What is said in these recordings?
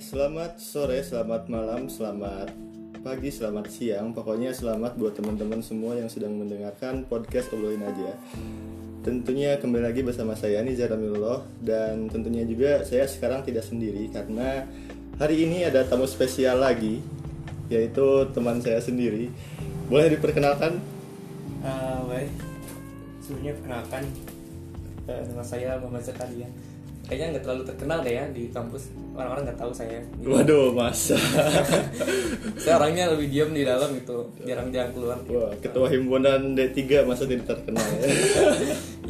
selamat sore, selamat malam, selamat pagi, selamat siang. Pokoknya selamat buat teman-teman semua yang sedang mendengarkan podcast Obrolin aja. Tentunya kembali lagi bersama saya Nizar Amilullah dan tentunya juga saya sekarang tidak sendiri karena hari ini ada tamu spesial lagi yaitu teman saya sendiri. Boleh diperkenalkan? Uh, baik, sebelumnya perkenalkan uh, nama saya Muhammad Zakaria. Kayaknya nggak terlalu terkenal deh ya di kampus. Orang-orang nggak tahu saya. Gitu. Waduh, masa. saya orangnya lebih diam di dalam gitu, jarang-jarang keluar. Wah, ketua himpunan D3 masa tidak terkenal ya?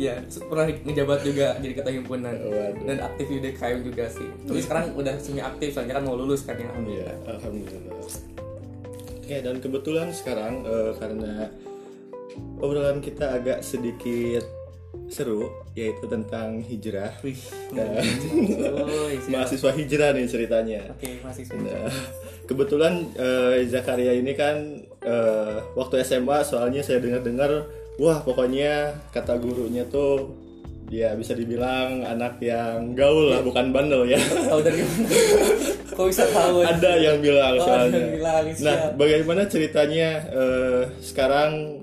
Iya, pernah ngejabat juga jadi ketua himpunan Waduh. dan aktif di DKM juga sih. Tapi sekarang udah semi aktif, soalnya kan mau lulus kan ya. Iya, alhamdulillah. Oke, dan kebetulan sekarang eh, karena obrolan kita agak sedikit seru, yaitu tentang hijrah. Wih, Dan oh, mahasiswa hijrah nih ceritanya. Oke, masih Nah, kebetulan eh, Zakaria ini kan eh, waktu SMA soalnya saya dengar-dengar, wah pokoknya kata gurunya tuh ya bisa dibilang anak yang gaul lah, bukan bandel ya. tahu dari mana? Kok bisa tahu? ada yang bilang Oh, soalnya. yang bilang, siap. nah, bagaimana ceritanya eh, sekarang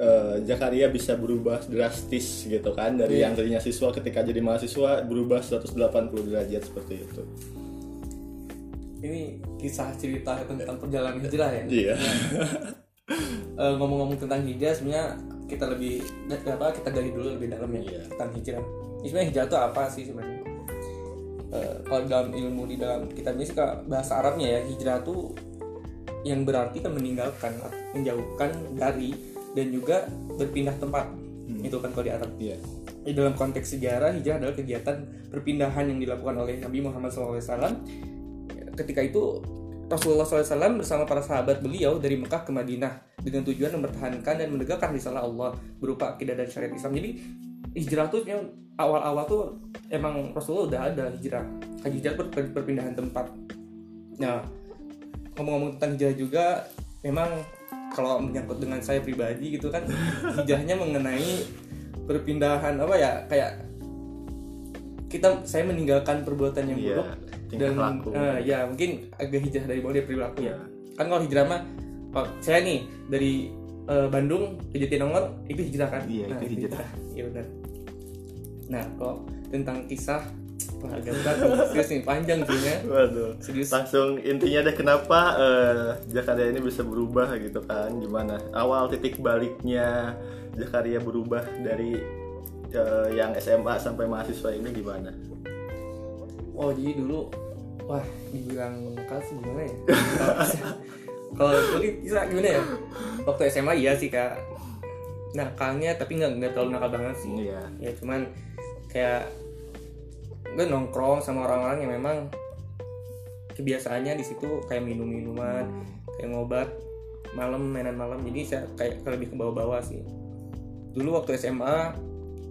eh, Zakaria bisa berubah drastis gitu kan dari Iya. yang tadinya siswa ketika jadi mahasiswa berubah 180 derajat seperti itu. Ini kisah cerita tentang perjalanan hijrah ya. Iya. Eh, ngomong-ngomong tentang hijrah sebenarnya kita lebih apa kita gali dulu lebih dalam ya Iya. tentang hijrah. Sebenarnya hijrah itu apa sih sebenarnya? Eh, kalau dalam ilmu di dalam kitab ini suka bahasa Arabnya ya hijrah itu yang berarti kan meninggalkan, menjauhkan dari dan juga berpindah tempat. Itu kan kalau di Arab. Iya. Di dalam konteks sejarah, hijrah adalah kegiatan perpindahan yang dilakukan oleh Nabi Muhammad SAW. Ketika itu Rasulullah SAW bersama para sahabat beliau dari Mekah ke Madinah dengan tujuan mempertahankan dan menegakkan risalah Allah berupa akidah dan syariat Islam. Jadi hijrah tuh sebenarnya awal-awal tuh emang Rasulullah udah ada hijrah. Hijrah per- perpindahan tempat. Nah, ngomong-ngomong tentang hijrah juga memang kalau menyangkut dengan saya pribadi gitu kan hijrahnya mengenai perpindahan apa ya kayak kita saya meninggalkan perbuatan yang Iya, buruk tingkah dan laku. eh, ya mungkin agak hijrah dari mulai dari perilaku ya Iya. kan kalau hijrah mah oh, saya nih dari eh, Bandung ke Jatinangor itu hijrah kan Iya, itu hijrah. iya benar nah kok tentang kisah agak berat serius nih panjang sih ya Waduh. serius Langsung intinya deh kenapa eh, Zakaria ini bisa berubah gitu kan? Gimana? Awal titik baliknya Zakaria berubah dari eh, yang SMA sampai mahasiswa ini gimana? Oh jadi dulu wah dibilang nakal sih gimana ya? Kalau bisa gimana ya? Waktu SMA iya sih kak nakalnya tapi nggak nggak terlalu nakal banget sih. Iya. Ya cuman kayak gue nongkrong sama orang-orang yang memang kebiasaannya di situ kayak minum minuman, kayak ngobat malam mainan malam jadi saya kayak lebih ke bawah-bawah sih. Dulu waktu SMA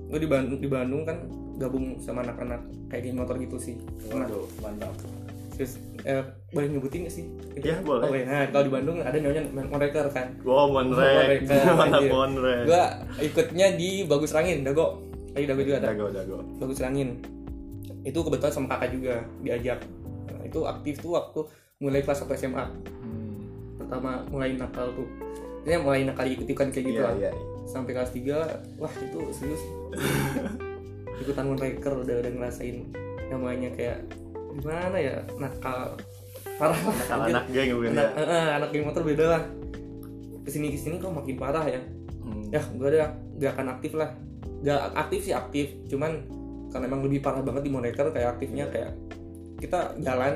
gue di Bandung, di Bandung kan gabung sama anak-anak kayak geng motor gitu sih. Waduh, mantap. Terus eh, boleh nyebutin gak sih? Gitu. Ya, boleh. Oke, nah kalau di Bandung ada namanya Monreker kan. Wow, Monrek. Mana. Monrek? Gua ikutnya di Bagus Rangin, Dago. Tadi Dago juga ada. Dago, dago. Bagus Rangin. Itu kebetulan sama kakak juga diajak. Nah, itu aktif tuh waktu mulai kelas 1 SMA. Hmm. Pertama mulai nakal tuh. Ini mulai nakal ikut-ikutan kayak gitu Iya, lah. iya. Sampai kelas 3, wah itu serius. Ikutan Monreker udah udah ngerasain namanya kayak gimana ya nakal parah lah anjir. anak geng bukan ya? anak, eh, anak geng motor beda lah ke sini ke sini kok makin parah ya Hmm. ya gue ada gak akan aktif lah gak aktif sih aktif cuman karena emang lebih parah banget di monitor kayak aktifnya Iya. kayak kita jalan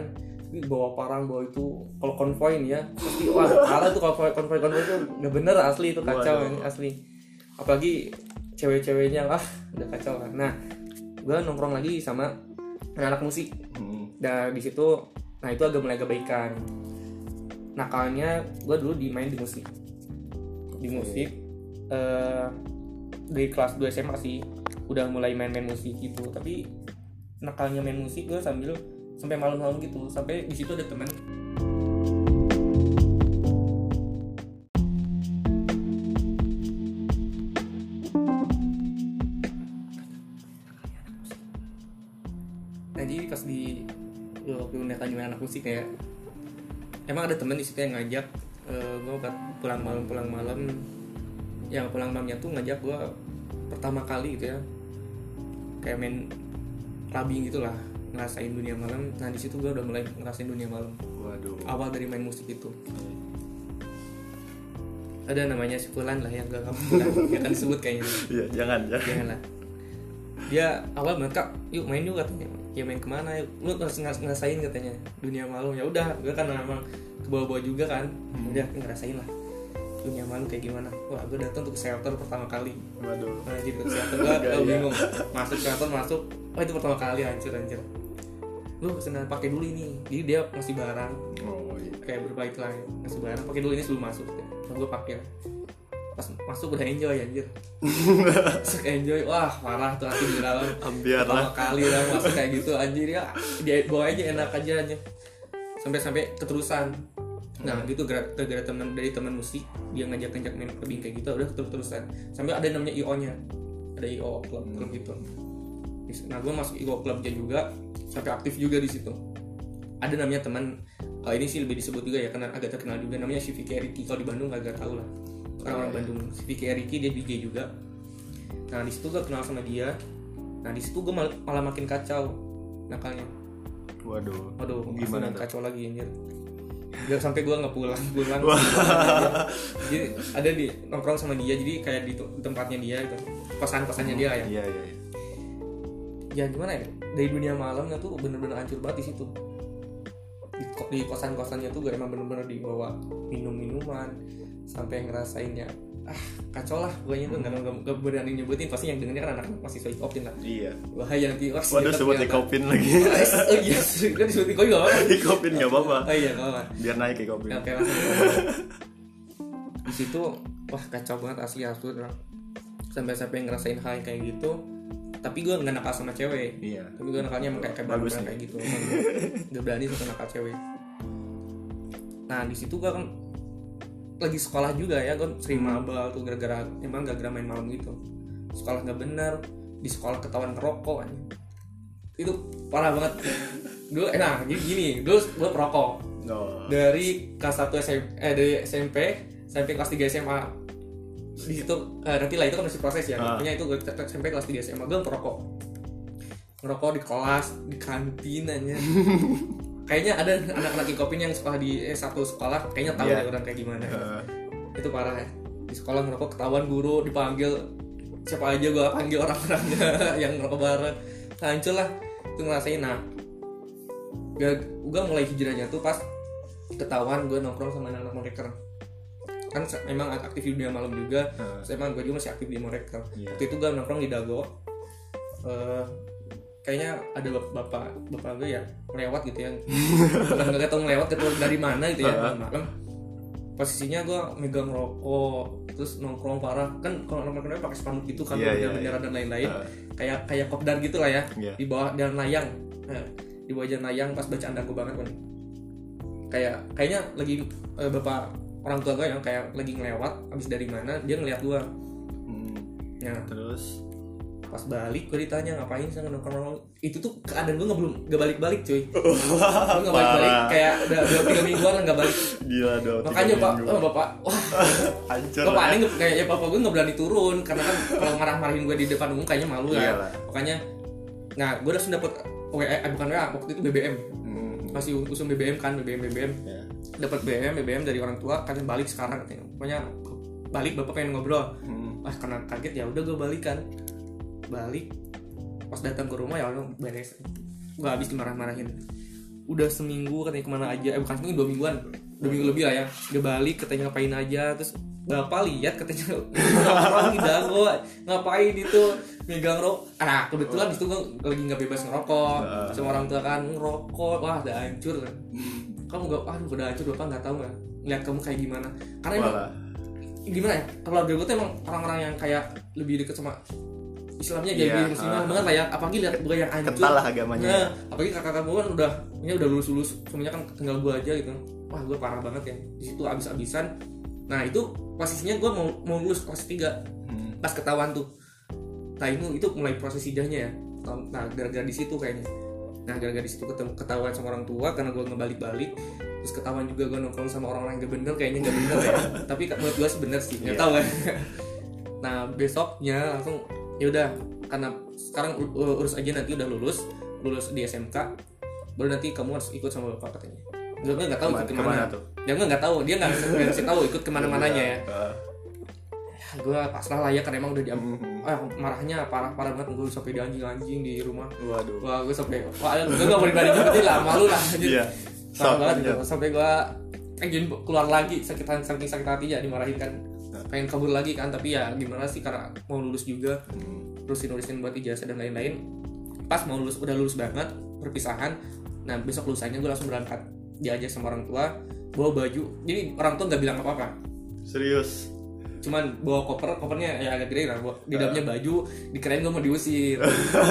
bawa parang bawa itu. Kalau konvoy nih ya pasti wah parah tuh konvoy konvoy konvoy itu gak bener asli itu kacau Waduh. ini asli. Apalagi cewek-ceweknya ah udah kacau lah. Nah gue nongkrong lagi sama anak-anak musik. Hmm. dan di situ nah itu agak mulai kebaikan. Nakalnya gue dulu di main di musik. Di musik eh dari kelas 2 SMA sih udah mulai main-main musik gitu. Tapi nakalnya main musik gue sambil sampai malam-malam gitu. Sampai di situ ada teman nah jadi pas di waktu anime anak musik kayak emang ada temen di situ yang ngajak uh, gue pulang malam pulang malam. Yang pulang malamnya tuh ngajak gue pertama kali gitu ya kayak main clubbing gitu lah ngerasain dunia malam. Nah di situ gue udah mulai ngerasain dunia malam. Waduh. Awal dari main musik itu. Ada namanya si Fulan lah yang gak kamu gak akan disebut kayaknya. Iya jangan jangan. Jangan lah dia awal kak yuk main yuk katanya. Ya main ke mana yuk? Lu harus ngeras- ngerasain katanya dunia malam. Ya udah gue kan memang ke bawah-bawah juga kan. Udah ngerasain lah dunia malam kayak gimana? Wah gue datang tuh ke shelter pertama kali. Waduh. Nah jadi ke shelter gue Gaya. bingung. Masuk shelter masuk. Oh itu pertama kali hancur hancur lu ke sana pakai dulu ini. Jadi dia masih barang. Oh iya. Kayak berbalik lah ngasih barang pakai dulu ini sebelum masuk. Nah, gue pakai. Pas masuk udah enjoy anjir. Masuk enjoy wah parah tuh hati di dalam ambiar pertama lah. kali lah masuk kayak gitu anjir ya. Dia bawa aja enak aja aja sampai sampai keterusan nah gitu gara gara teman dari teman musik dia ngajak ngajak main clubbing kayak gitu udah terus terusan sampai ada namanya io nya ada io club club gitu. Nah gue masuk io clubnya juga sampai aktif juga di situ. Ada namanya teman eh, ini sih lebih disebut juga ya karena agak terkenal juga namanya si Vicky Eriki. Kalau di Bandung agak tahu lah. Orang-orang Oh, iya. Bandung. si Vicky Eriki dia DJ juga. Nah di situ gue kenal sama dia. Nah di situ gue mal- malah makin kacau nakalnya. Waduh. Waduh, Gimana kacau lagi anjir. Gak sampai gue nggak pulang, pulang. Jadi ada di nongkrong sama dia, jadi kayak di tempatnya dia gitu. Kosan-kosannya dia lah ya. iya iya iya. Ya gimana ya? Dari dunia malamnya tuh bener-bener hancur banget di situ. Di, di kosan-kosannya tuh gue emang bener-bener dibawa minum-minuman sampai ngerasainnya ah kacau lah gue tuh nggak nggak nggak berani nyebutin. Pasti yang dengernya kan anak mahasiswa ikopin lah. Iya. Bahaya nanti wah waduh sebut ikopin lagi. Oh iya kan disebut ikopin gak apa-apa ikopin nggak apa-apa. Oh iya gak apa-apa. Biar naik ikopin Oke langsung di situ wah kacau banget asli asli sampai sampai ngerasain hal yang kayak gitu. Tapi gue nggak nakal sama cewek. Iya. Tapi gue nakalnya emang kayak kayak Bagus kayak gitu. Gak berani sama nakal cewek. Nah di situ gue kan lagi sekolah juga ya gue sering Hmm. mabal tuh gara-gara emang gak gara main malam gitu. Sekolah nggak bener di sekolah ketahuan ngerokok aja. itu parah banget. Dulu eh, nah jadi gini dulu gue perokok. No dari kelas 1 SMP eh dari SMP sampai kelas 3 SMA di situ eh, nanti lah itu kan masih proses ya. Ah. pokoknya itu gue SMP kelas 3 SMA gue ngerokok. Ngerokok di kelas di kantin aja kayaknya ada anak-anak ikopin yang sekolah di eh, satu sekolah kayaknya tahu Iya. deh orang kayak gimana. Eh, itu parah ya. Di sekolah ngerokok ketahuan guru dipanggil siapa aja gue panggil orang-orangnya yang ngerokok bareng. Hancur lah itu ngerasain. Nah gue mulai hijrahnya tuh pas ketahuan gue nongkrong sama anak-anak moreker. Kan emang aktif di dunia malam juga Terus emang gue juga masih aktif di moreker. Iya. waktu itu gue nongkrong di dago Eh, kayaknya ada bap- bapak bapak gue ya melewat gitu ya. Nggak tahu melewat gitu dari mana gitu ya Heeh. malam. Posisinya gue megang rokok terus nongkrong parah. Kan kalau nongkrong pakai spanduk gitu kan Iya, iya, bendera dan lain-lain. Eh, kayak kayak kopdar gitu lah ya Iya. di bawah jalan layang. Nah, di bawah jalan layang pas bacaan dago banget kan kayak kayaknya lagi eh, bapak orang tua gue yang kayak lagi ngelewat abis dari mana dia ngeliat gue hmm, nah terus pas balik gue ditanya ngapain sih nongkrong itu tuh keadaan gue nggak belum nggak balik balik cuy. Gue nggak balik balik kayak udah dua tiga mingguan nggak balik. Gila dong makanya pak oh, bapak wah. Hancur bapak lah. ini nggak- kayak ya bapak gue nggak berani turun karena kan kalau marah-marahin gue di depan umum kayaknya malu ya. Iyalah. makanya nah gue udah dapet WA eh, bukan WA waktu itu BBM Hmm, masih usung BBM kan BBM BBM ya. dapat BBM BBM dari orang tua kan balik sekarang katanya. Pokoknya balik bapak pengen ngobrol. Hmm, ah karena kaget ya udah gue balikan balik pas datang ke rumah ya udah beres gue habis dimarah-marahin. Udah seminggu katanya ke mana aja eh bukan seminggu dua mingguan. Dua minggu lebih lah ya. Dia balik katanya ngapain aja terus bapak lihat katanya. Di dago ngapain itu megang rok nah kebetulan di situ gue lagi nggak bebas ngerokok. Nah. sama orang tua kan ngerokok. Wah udah hancur. Kamu gak ah udah hancur bapak nggak tahu nggak lihat kamu kayak gimana. Karena emang gimana ya keluarga gue tuh emang orang-orang yang kayak lebih deket sama Islamnya jadi Iya, muslimah ah. banget lah ya apalagi lihat gue yang hancur. Kental lah agamanya. Nah apalagi kakak-kakak gue kan udah ini udah lulus lulus semuanya kan tinggal gue aja gitu. Wah gue parah banget ya. Di situ abis-abisan. Nah itu posisinya gue mau mau lulus kelas 3 Hmm, pas ketahuan tuh. Nah itu itu mulai proses hijrahnya ya. Nah gara-gara di situ kayaknya. Nah gara-gara di situ ketemu ketahuan sama orang tua karena gue ngebalik-balik. Terus ketahuan juga gue nongkrong sama orang-orang yang gak bener kayaknya gak bener ya. Tapi menurut gue sih bener sih nggak Iya. tahu kan. Nah besoknya langsung ya udah karena sekarang urus aja nanti udah lulus lulus di SMK baru nanti kamu harus ikut sama bapak katanya. Gue nggak tahu ikut Kemana- ke mana, ke mana tuh? dia nggak tahu. Dia nggak ngasih tahu ikut ke mana-mananya ya. Eh, gue pasrah lah ya karena emang udah diambil mhm. ah marahnya parah parah banget. Gue sampai dianjing-anjing di rumah. Waduh. Wah gue sampai wah gue gak mau dibanding nyebutin lah. Malu lah anjir. iya. Parah banget Iya. gitu sampai gue pengen keluar lagi sakit hati saking sakit hati ya dimarahin kan pengen kabur lagi kan tapi ya gimana sih karena mau lulus juga. Hmm. terusin nulisin buat ijazah dan lain-lain. Pas mau lulus udah lulus banget perpisahan. Nah besok lulusanya gue langsung berangkat diajak sama orang tua bawa baju. Jadi orang tua nggak bilang apa-apa. Serius? Cuman bawa koper kopernya ya agak gede lah bawa- di dalamnya baju dikirain gue mau diusir.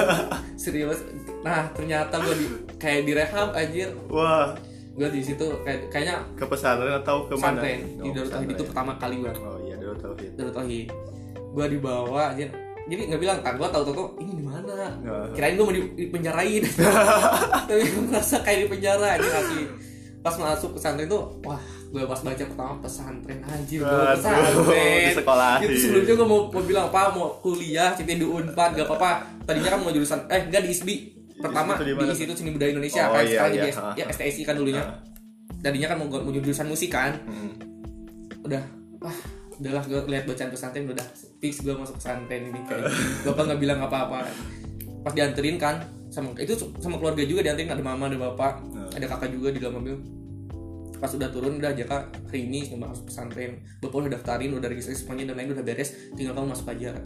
Serius. Nah ternyata gue di kayak direhab anjir. Wah. Gue di situ kayak kayaknya ke pesantren atau ke mana? pesantren di Oh, itu pesantren. pertama kali gue oh Tauhid Darut Tauhid gue dibawa anjir. Jadi nggak bilang kan gue tahu tahu ini di mana? Kirain gue mau di- dipenjarain. Tapi gue merasa kayak di penjara aja asli. Pas masuk pesantren tuh wah gue pas baca pertama pesantren anjir gue pesantren. disekolahin. itu sebelumnya gue mau, mau bilang apa mau kuliah ciptain di unpad gak apa-apa. Tadinya kan mau jurusan eh enggak di ISBI. Pertama di di Institut Seni Budaya Indonesia Oh, kan iya, sekarang iya. ya, STSI kan dulunya. Tadinya kan mau, mau jurusan musik kan. Hmm. udah wah udahlah gue lihat bacaan pesantren udah fix gue masuk pesantren ini kayak bapak nggak bilang apa-apa. Pas dianterin kan sama itu sama keluarga juga dianterin. Ada mama ada bapak Hmm. ada kakak juga di dalam mobil. Pas udah turun udah aja kak hari ini mau masuk pesantren. Bapak udah daftarin udah registrasi semuanya dan lain udah beres. Tinggal kamu masuk aja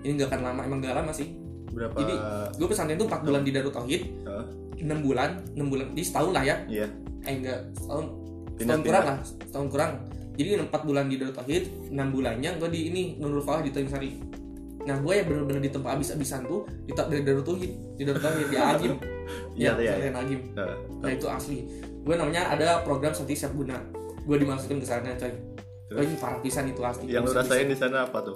ini nggak akan lama emang gak lama sih. Berapa jadi gue pesantren tuh 4 bulan di Darut Tauhid. Hah? 6 bulan 6 bulan di setahun lah ya. Iya. Eh enggak setahun kurang lah setahun kurang jadi 4 bulan di Darut Tauhid 6 bulannya gue di ini Nurul Falah di Tanjung nah gue yang bener-bener di tempat abis-abisan tuh di dari Darut Tauhid di Darut Tauhid di Agim. Iya, iya, pesantren Agim. Nah, itu asli. Gue namanya ada program Santi Siap Guna. Gue dimasukin ke sana coy. Terus? Wah, ini parah pisan itu asli. Yang lu rasain di sana apa tuh?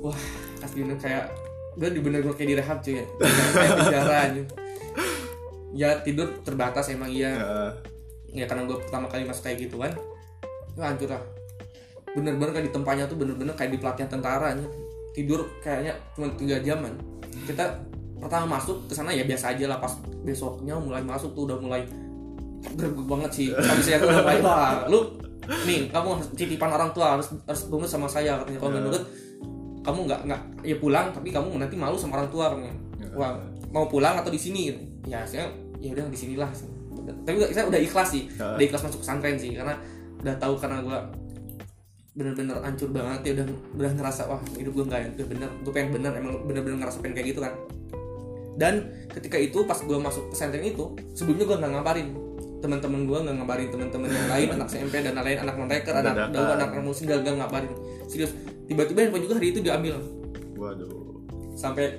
Wah asli bener kayak gue di bener-bener kayak direhab cuy ya. Kayak penjara aja ya tidur terbatas emang iya. Ya karena gue pertama kali masuk kayak gitu kan ya hancur lah bener-bener kayak di tempatnya tuh bener-bener kayak di pelatihan tentara nya. tidur kayaknya cuma tiga jaman kita pertama masuk ke sana ya biasa aja lah pas besoknya mulai masuk tuh udah mulai greget banget sih tapi saya tuh udah mulai wah lu nih kamu harus titipan orang tua harus harus nurut sama saya katanya kalau nggak Ya. nurut kamu nggak nggak ya pulang tapi kamu nanti malu sama orang tua katanya Ya. wah mau pulang atau di sini ya saya ya udah di sinilah tapi saya udah ikhlas sih Ya. udah ikhlas masuk pesantren sih karena udah tahu karena gue bener-bener hancur banget ya udah udah ngerasa wah hidup gue nggak nggak bener gue pengen bener emang bener-bener ngerasa pengen kayak gitu kan. Dan ketika itu pas gue masuk pesantren itu sebelumnya gue nggak ngabarin. Teman-teman gue nggak ngabarin teman-teman yang lain anak SMP dan lain anak mereka anak daun anak muslim nggak ngabarin. Serius tiba-tiba handphone juga hari itu diambil. Waduh. Sampai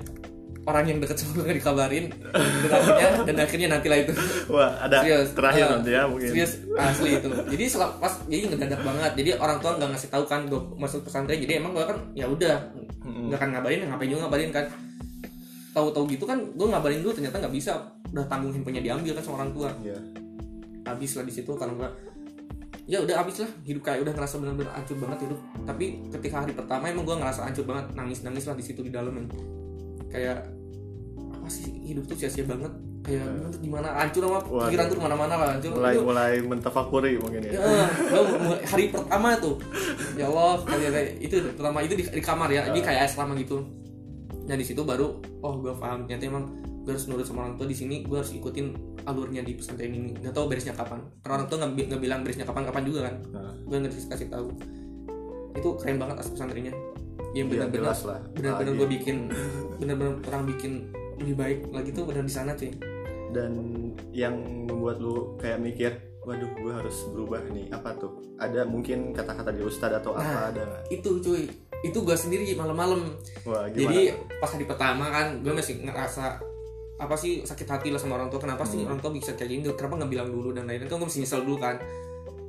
orang yang deket sama gue nggak dikabarin. Dan akhirnya dan akhirnya nantilah itu. Wah ada Serius. terakhir Ah, nanti ya mungkin. serius asli itu. Jadi setelah pas jadi ngedadak banget. Jadi orang tua nggak ngasih tahu kan gue masuk pesantren. Jadi emang gue kan ya udah nggak akan ngabarin ngapain juga ngabarin kan. Tahu-tahu gitu kan gue ngabarin dulu ternyata nggak bisa. Udah tanggung handphonenya diambil kan sama orang tua. Iya. habis lah di situ karena gue ya udah habis lah hidup kayak udah ngerasa benar-benar hancur banget hidup. Tapi ketika hari pertama emang gue ngerasa hancur banget. Nangis nangis lah di situ di dalam. Kayak apa sih hidup tuh sia-sia banget. Kayak Hmm. gimana? Hancur sama Waduh. pikiran tuh ke mana-mana lah hancur. Mulai Itu- mulai mentafakuri mungkin ya. Ya, mulai- hari pertama tuh. Ya Allah kayak kayak- itu pertama itu di, di kamar ya jadi kayak selama gitu. Nah di situ baru oh gue paham. Ternyata emang gue harus nurut sama orang tua di sini gue harus ikutin alurnya di pesantren ini. Nggak tahu beresnya kapan. Karena orang tua nggak bi- nggak bilang beresnya kapan kapan juga kan. Nah, gue nggak kasih tahu. Itu keren banget as pesantrennya yang ya, benar-benar lah. benar-benar Ah, gue bikin benar-benar orang bikin lebih baik lagi tuh benar di sana cuy. Dan yang membuat lu kayak mikir waduh gue harus berubah nih. Apa tuh? Ada mungkin kata-kata di ustadz atau apa Nah. ada nggak? itu cuy. Itu gue sendiri malam-malam. Jadi pas hari pertama kan gue masih ngerasa apa sih sakit hati lah sama orang tua. Kenapa sih Hmm. orang tua bisa kayak gini? Kenapa nggak bilang dulu dan lain-lain? Kan gue masih nyesel dulu kan.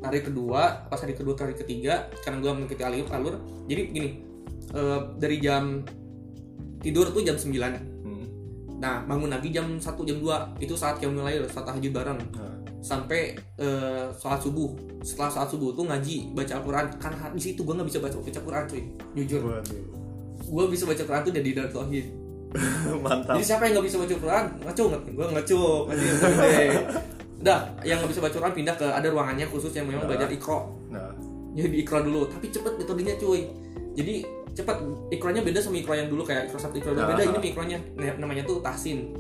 Hari kedua pas hari kedua ke hari ketiga karena gue mengikuti alur alur jadi gini eh, dari jam tidur tuh jam 9 Hmm. nah bangun lagi jam 1 jam 2 itu saat yang mulai saat tahajud bareng. Nah, sampai eh, sholat subuh. Setelah sholat subuh tuh ngaji baca Al-Quran. Karena di situ gue nggak bisa baca baca Quran cuy. Jujur. Gue bisa baca Quran tuh dari dari tauhid. Mantap. jadi siapa yang nggak bisa baca Quran? Ngaco nggak gue ngaco udah yang nggak bisa baca Quran pindah ke ada ruangannya khusus yang memang Nah. belajar ikro Nah, jadi ikro dulu. Tapi cepet metodenya cuy. Jadi cepet ikronya beda sama ikro yang dulu kayak ikro satu ikro dua. Beda Nah. ini ikronya Nah, namanya tuh tahsin.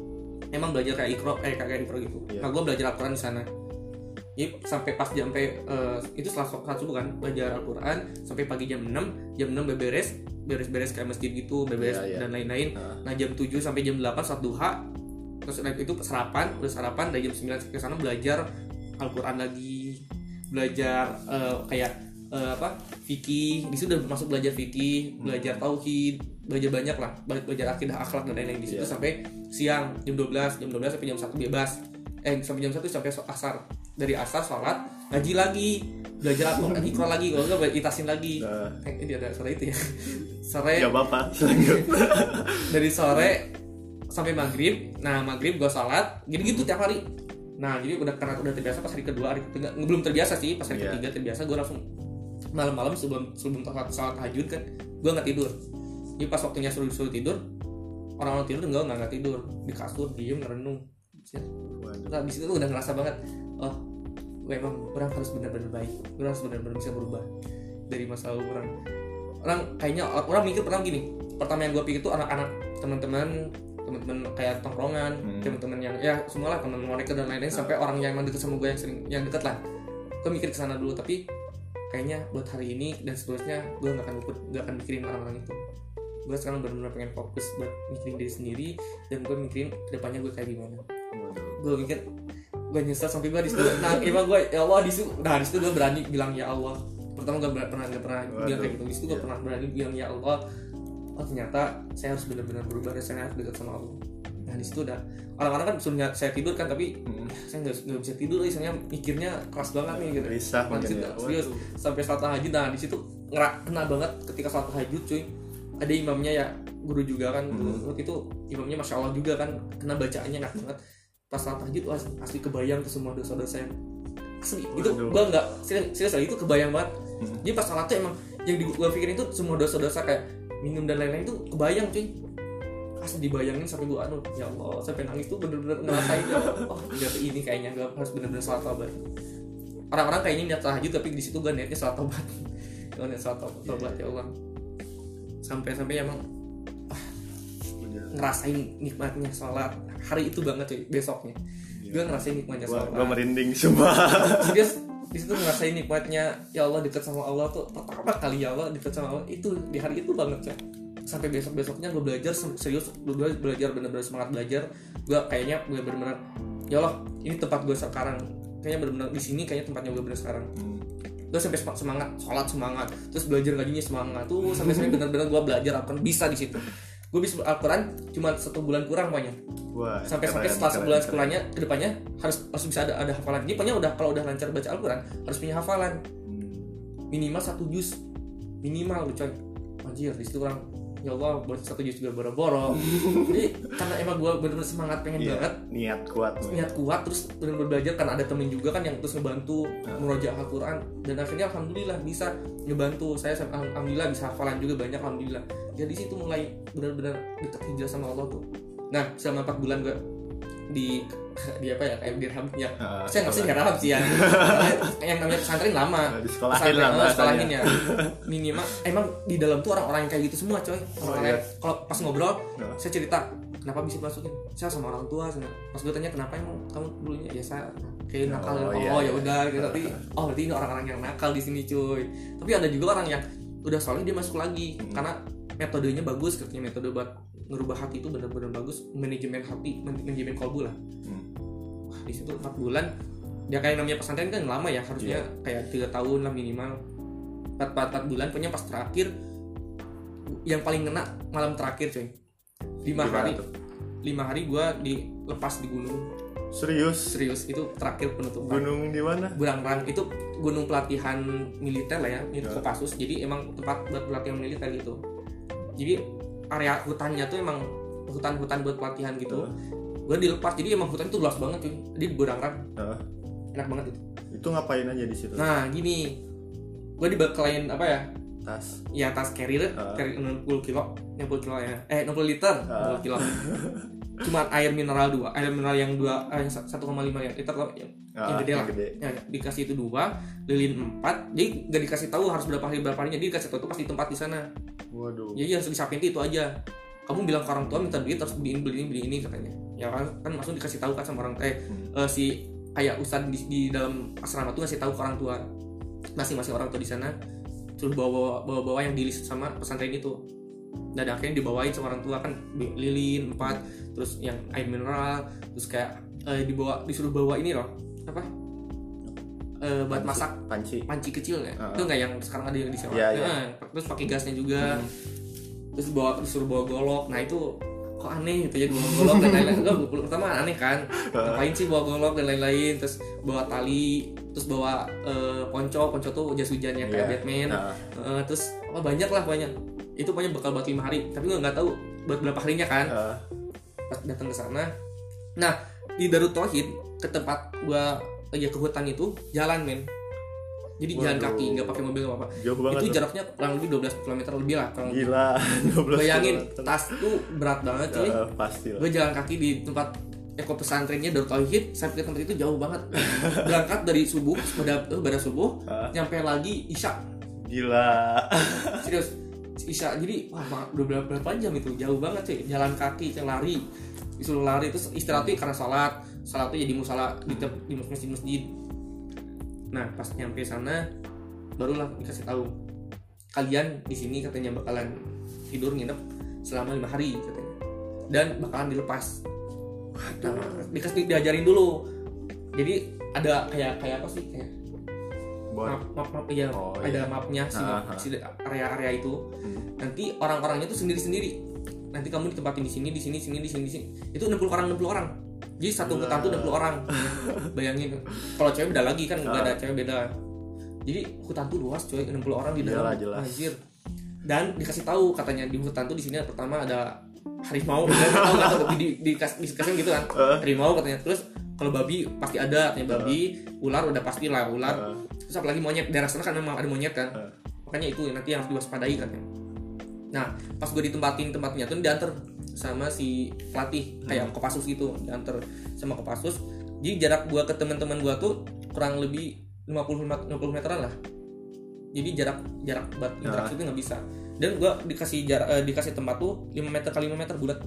Emang belajar kayak ikro eh kayak ikro gitu. Iya. nah gue belajar Al-Quran di sana. Jadi sampai pas jam sampai eh, itu setelah sholat subuh kan belajar Al-Quran sampai pagi jam 6 jam 6 beberes beres-beres kayak masjid gitu beberes Iya, iya. dan lain-lain. Nah, nah jam 7 sampai jam 8 saat duha terus itu sarapan udah sarapan dari jam 9 ke sana belajar Al-Quran lagi. Belajar eh, kayak eh, apa? Fikih. Di situ udah masuk belajar fikih belajar tauhid belajar banyak lah. Bela- belajar akidah akhlak dan lain-lain. Di situ Iya. sampai siang jam 12 jam 12 sampai jam 1 bebas. Eh sampai jam 1 sampai asar. Dari asar sholat ngaji lagi. Belajar Al-Quran ikro lagi. Kalau enggak itasin lagi. Nah. eh ini ada sore itu ya. Sore Gak apa-apa. dari sore sampai maghrib. Nah maghrib gue salat jadi gitu tiap hari. Nah jadi udah karena udah terbiasa pas hari kedua hari ketiga belum terbiasa sih. Pas hari Iya. ketiga terbiasa gue langsung malam-malam sebelum sebelum salat salat tahajud kan gue nggak tidur. Jadi pas waktunya suruh suruh tidur orang-orang tidur enggak nggak tidur. Di kasur diem ngerenung. Waduh. nah, di situ udah ngerasa banget oh gue emang orang harus benar-benar baik orang harus benar-benar bisa berubah dari masa lalu orang. Orang kayaknya orang mikir pernah gini pertama yang gue pikir tuh anak-anak teman-teman teman-teman kayak tongkrongan Hmm. teman-teman yang ya semua lah teman mereka dan lain-lain sampai orang yang emang deket sama gue yang sering yang deket lah. Gue mikir ke sana dulu tapi kayaknya buat hari ini dan seterusnya gue nggak akan nggak akan mikirin orang-orang itu. Gue sekarang benar-benar pengen fokus buat mikirin diri sendiri dan gue mikirin ke depannya gue kayak gimana. Waduh. gue mikir gue nyesel sampai gue di situ nah emang gue ya Allah di situ nah di situ gue berani bilang ya Allah. Pertama gue pernah nggak pernah bilang kayak gitu. Di situ gue Iya. pernah berani bilang ya Allah. Oh ternyata saya harus benar-benar berubah dan saya harus dekat sama Allah nah di situ udah orang-orang kan suruh saya tidur kan tapi Hmm. saya nggak bisa tidur lagi soalnya mikirnya keras banget nih gitu Risah Nah, ya. serius sampai sholat tahajud nah di situ ngerak kena banget ketika sholat tahajud cuy ada imamnya ya guru juga kan Hmm. waktu itu imamnya masya Allah juga kan kena bacaannya enak banget pas sholat tahajud wah, asli kebayang tuh semua dosa-dosa yang asli itu Waduh. gua nggak serius, serius lagi itu kebayang banget Hmm. jadi pas sholat tuh emang yang gua pikirin itu semua dosa-dosa kayak minum dan lain-lain itu kebayang cuy asli dibayangin sampai gua aduh ya Allah sampai nangis tuh bener-bener ngerasain oh ternyata ini kayaknya gua harus bener-bener sholat tobat orang-orang kayaknya niat tahajud tapi di situ gua niatnya sholat tobat gua niat sholat tobat, tobat ya Allah. Sampai-sampai emang Udah. ngerasain nikmatnya sholat. Hari itu banget cuy besoknya. Gue ngerasain nikmatnya Gua, sholat. gua merinding semua. serius di situ ngerasain nikmatnya ya Allah dekat sama Allah tuh pertama kali ya Allah dekat sama Allah itu di hari itu banget ya sampai besok besoknya gue belajar se- serius gue belajar bener-bener semangat belajar. Gue kayaknya gue bener-bener ya Allah ini tempat gue sekarang. Kayaknya bener-bener di sini kayaknya tempatnya gue bener sekarang. Gue sampai sem- semangat sholat semangat terus belajar ngajinya semangat. Tuh sampai sampai bener-bener gue belajar akan bisa di situ. Gue bisa Al-Quran cuma satu bulan kurang pokoknya. Wah, sampai sampai setelah sebulan sekolahnya ke depannya harus harus bisa ada ada hafalan. Jadi pokoknya udah kalau udah lancar baca Al-Quran harus punya hafalan. Hmm. minimal satu juz. Minimal coy. Anjir di situ orang ya Allah buat satu juz juga boro-boro. Jadi karena emang gue bener-bener semangat pengen Iya, banget. niat kuat. niat kuat terus bener-bener belajar karena ada temen juga kan yang terus ngebantu merojak Al-Quran. Dan akhirnya alhamdulillah bisa ngebantu. Saya alhamdulillah bisa hafalan juga banyak alhamdulillah. Jadi di situ mulai benar-benar dekat hijrah sama Allah tuh. Nah selama 4 bulan gue di di apa ya kayak dirhamnya Ah, saya nggak sih dirham sih ya. Yang namanya pesantren lama. Nah, di sekolahin Pesantren, lah eh, sekolahin ya. Minimal emang di dalam tuh orang-orang yang kayak gitu semua coy. Orang iya. kalau pas ngobrol Nah. saya cerita kenapa bisa masukin? Saya sama orang tua sama- pas gue tanya kenapa emang kamu dulunya ya saya kayak nakal Oh, oh, iya, ya iya. udah gitu. Tapi oh berarti ini orang-orang yang nakal di sini cuy. Tapi ada juga orang yang udah soalnya dia masuk lagi. Hmm. karena metodenya bagus katanya metode buat ngerubah hati itu benar-benar bagus manajemen hati man- manajemen kolbu lah Hmm. Wah, di situ 4 bulan ya kayak namanya pesantren kan lama ya harusnya Iya. kayak tiga tahun lah minimal 4, 4, 4 bulan punya pas terakhir yang paling kena malam terakhir coy lima hari lima hari gua dilepas di gunung Serius? serius itu terakhir penutupan Gunung di mana? Burangrang itu gunung pelatihan militer lah ya, militer Ya. Kopassus. Jadi emang tempat buat pelatihan militer gitu. Jadi area hutannya tuh emang hutan-hutan buat pelatihan gitu. Heeh. gue dilepas jadi emang hutan itu luas banget cuy. Jadi di Burangrang Heeh. enak banget itu. Itu ngapain aja di situ? Nah gini. Gue dibekalain apa ya? Tas. Ya tas carrier Ah. carrier 60 kilo 60 kilo ya. Eh 60 liter Ah. 60 kilo. Cuma air mineral dua air mineral yang dua eh, yang 1,5 ya liter loh, yang, yang Ah, gede lah. gede. ya, dikasih itu dua lilin empat. Jadi nggak dikasih tahu harus berapa hari berapa harinya. Dia dikasih tahu tuh pas di tempat di sana waduh. Jadi harus disapin itu aja. Kamu bilang ke orang tua minta duit terus beliin beli ini beli ini katanya. Ya kan kan langsung dikasih tahu kan sama orang. Eh, Hmm. eh, si kayak ustadz di, di dalam asrama tuh ngasih tahu ke orang tua. Masing-masing orang tua di sana suruh bawa bawa bawa yang di list sama pesantren itu. Dan akhirnya dibawain sama orang tua kan lilin empat terus yang air mineral terus kayak eh, dibawa disuruh bawa ini loh. Apa Eh, buat Panci- masak panci. panci kecil ya. Ah. itu nggak yang sekarang ada yang disewa Iya, iya. Nah, terus pakai gasnya juga. Hmm. terus bawa disuruh bawa golok. Nah itu kok aneh gitu ya bawa golok dan lain-lain. Enggak, pertama aneh kan. Ngapain sih bawa golok dan lain-lain? Terus bawa tali terus bawa eh, ponco. Ponco tuh jas hujan yang kayak Iya. Batman. Nah, Eh, terus apa banyak lah banyak itu banyak bekal buat lima hari. Tapi gue nggak tahu buat berapa harinya kan. Ah, pas datang ke sana. Nah di Darut Tauhid ke tempat gua ya ke hutan itu jalan men. Jadi jalan Waduh. kaki nggak pakai mobil apa jauh banget itu jaraknya kurang lebih 12 km lebih lah kurang gila 12 bayangin tas tuh berat banget pasti lah. Gue jalan kaki di tempat eko pesantrennya Darut Tauhid sampai ke tempat itu jauh banget. Berangkat dari subuh pada eh, pada subuh nyampe lagi isya. Gila. Serius isya jadi wah udah berapa, berapa jam itu jauh banget cuy. Jalan kaki yang lari disuruh lari terus istirahat tuh karena sholat sholat tuh jadi musola di, di masjid masjid nah pas nyampe sana barulah dikasih tahu kalian di sini katanya bakalan tidur nginep selama lima hari katanya. Dan bakalan dilepas. Nah, dikasih diajarin dulu. Jadi ada kayak kayak apa sih? Kayak buat map map, map iya Oh, ada iya. mapnya si, Ah, map- ah. si area-area itu. Hmm. nanti orang-orangnya tuh sendiri-sendiri. Nanti kamu ditempatin di sini di sini sini di sini di sini. Itu 60 orang 60 orang jadi satu hutan tuh 60 orang. Bayangin kalau cewek beda lagi kan nggak Ah. ada cewek beda. Jadi hutan tuh luas coy 60 orang di dalam. Iyalah, jelas. Anjir. dan dikasih tahu katanya di hutan tuh di sini pertama ada harimau Nggak tahu nggak di, di, di, dikasih gitu kan. Eh. harimau katanya. Terus kalau babi pasti ada katanya babi. Ular udah pasti lah ular. Ah, terus apalagi monyet daerah sana kan memang ada monyet kan. Ah. makanya itu nanti yang harus diwaspadai katanya. Nah pas gue ditempatin tempatnya tuh diantar sama si pelatih kayak kopassus gitu diantar sama kopassus. Jadi jarak gue ke teman-teman gue tuh kurang lebih 50 50 meteran lah. Jadi jarak jarak buat interaksi itu nggak bisa. Dan gue dikasih jarak eh, dikasih tempat tuh 5 meter kali 5 meter bulat.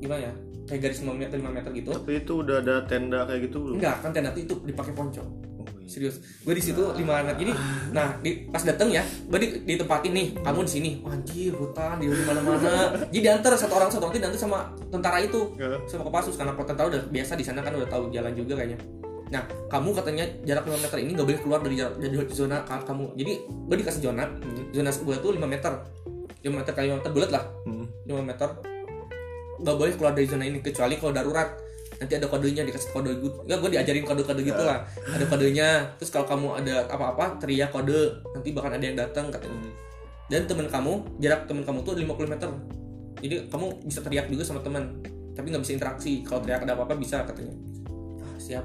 Gimana ya? Kayak garis 5 meter 5 meter gitu. Tapi itu udah ada tenda kayak gitu belum? Enggak kan tenda itu dipakai ponco. Serius. Gue di situ lima anak ini nah di, pas dateng ya gue di, ditempatin nih kamu di sini. Wah, anjir hutan di mana mana jadi diantar satu orang satu orang itu diantar sama tentara itu sama kopassus karena kalau tentara udah biasa di sana kan udah tahu jalan juga kayaknya. Nah kamu katanya jarak 5 meter ini nggak boleh keluar dari jarak dari zona ka- kamu. Jadi gue dikasih zona Hmm. zona gue tuh 5 meter. 5 meter kali 5 meter bulat lah. Hmm. 5 meter. Nggak boleh keluar dari zona ini kecuali kalau darurat nanti ada kodenya dikasih kode gue nggak gue diajarin kode-kode gitu lah. Ada kodenya terus kalau kamu ada apa-apa teriak kode. Nanti bahkan ada yang datang katanya. Hmm. dan teman kamu jarak teman kamu tuh 50 meter. Jadi kamu bisa teriak juga sama teman tapi nggak bisa interaksi. Kalau teriak ada apa-apa bisa katanya. Ah, siap.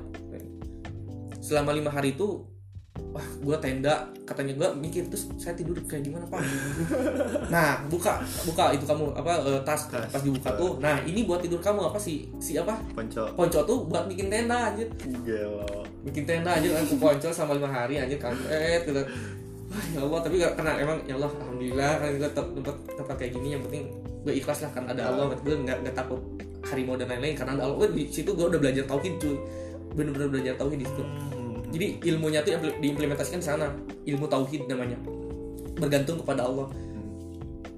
Selama lima hari itu wah gue tenda. Katanya gue mikir terus saya tidur kayak gimana pak? Nah buka buka itu kamu apa eh, tas. Tas. pas dibuka tuh. Nah ini buat tidur kamu apa sih si apa? Ponco. Ponco tuh buat bikin tenda anjir. Gelo bikin tenda aja aku ponco sama lima hari anjir kampret gitu. Wah, ya Allah tapi gak karena emang ya Allah alhamdulillah kan gue tempat tempat tempat kayak gini yang penting gue ikhlas lah karena ada Allah gue nggak nggak takut harimau dan lain-lain karena ada Allah Gue di situ gue udah belajar tauhid cuy. Bener-bener belajar tauhid di situ Hmm. jadi ilmunya tuh impl- diimplementasikan di sana. Ilmu tauhid namanya. Bergantung kepada Allah.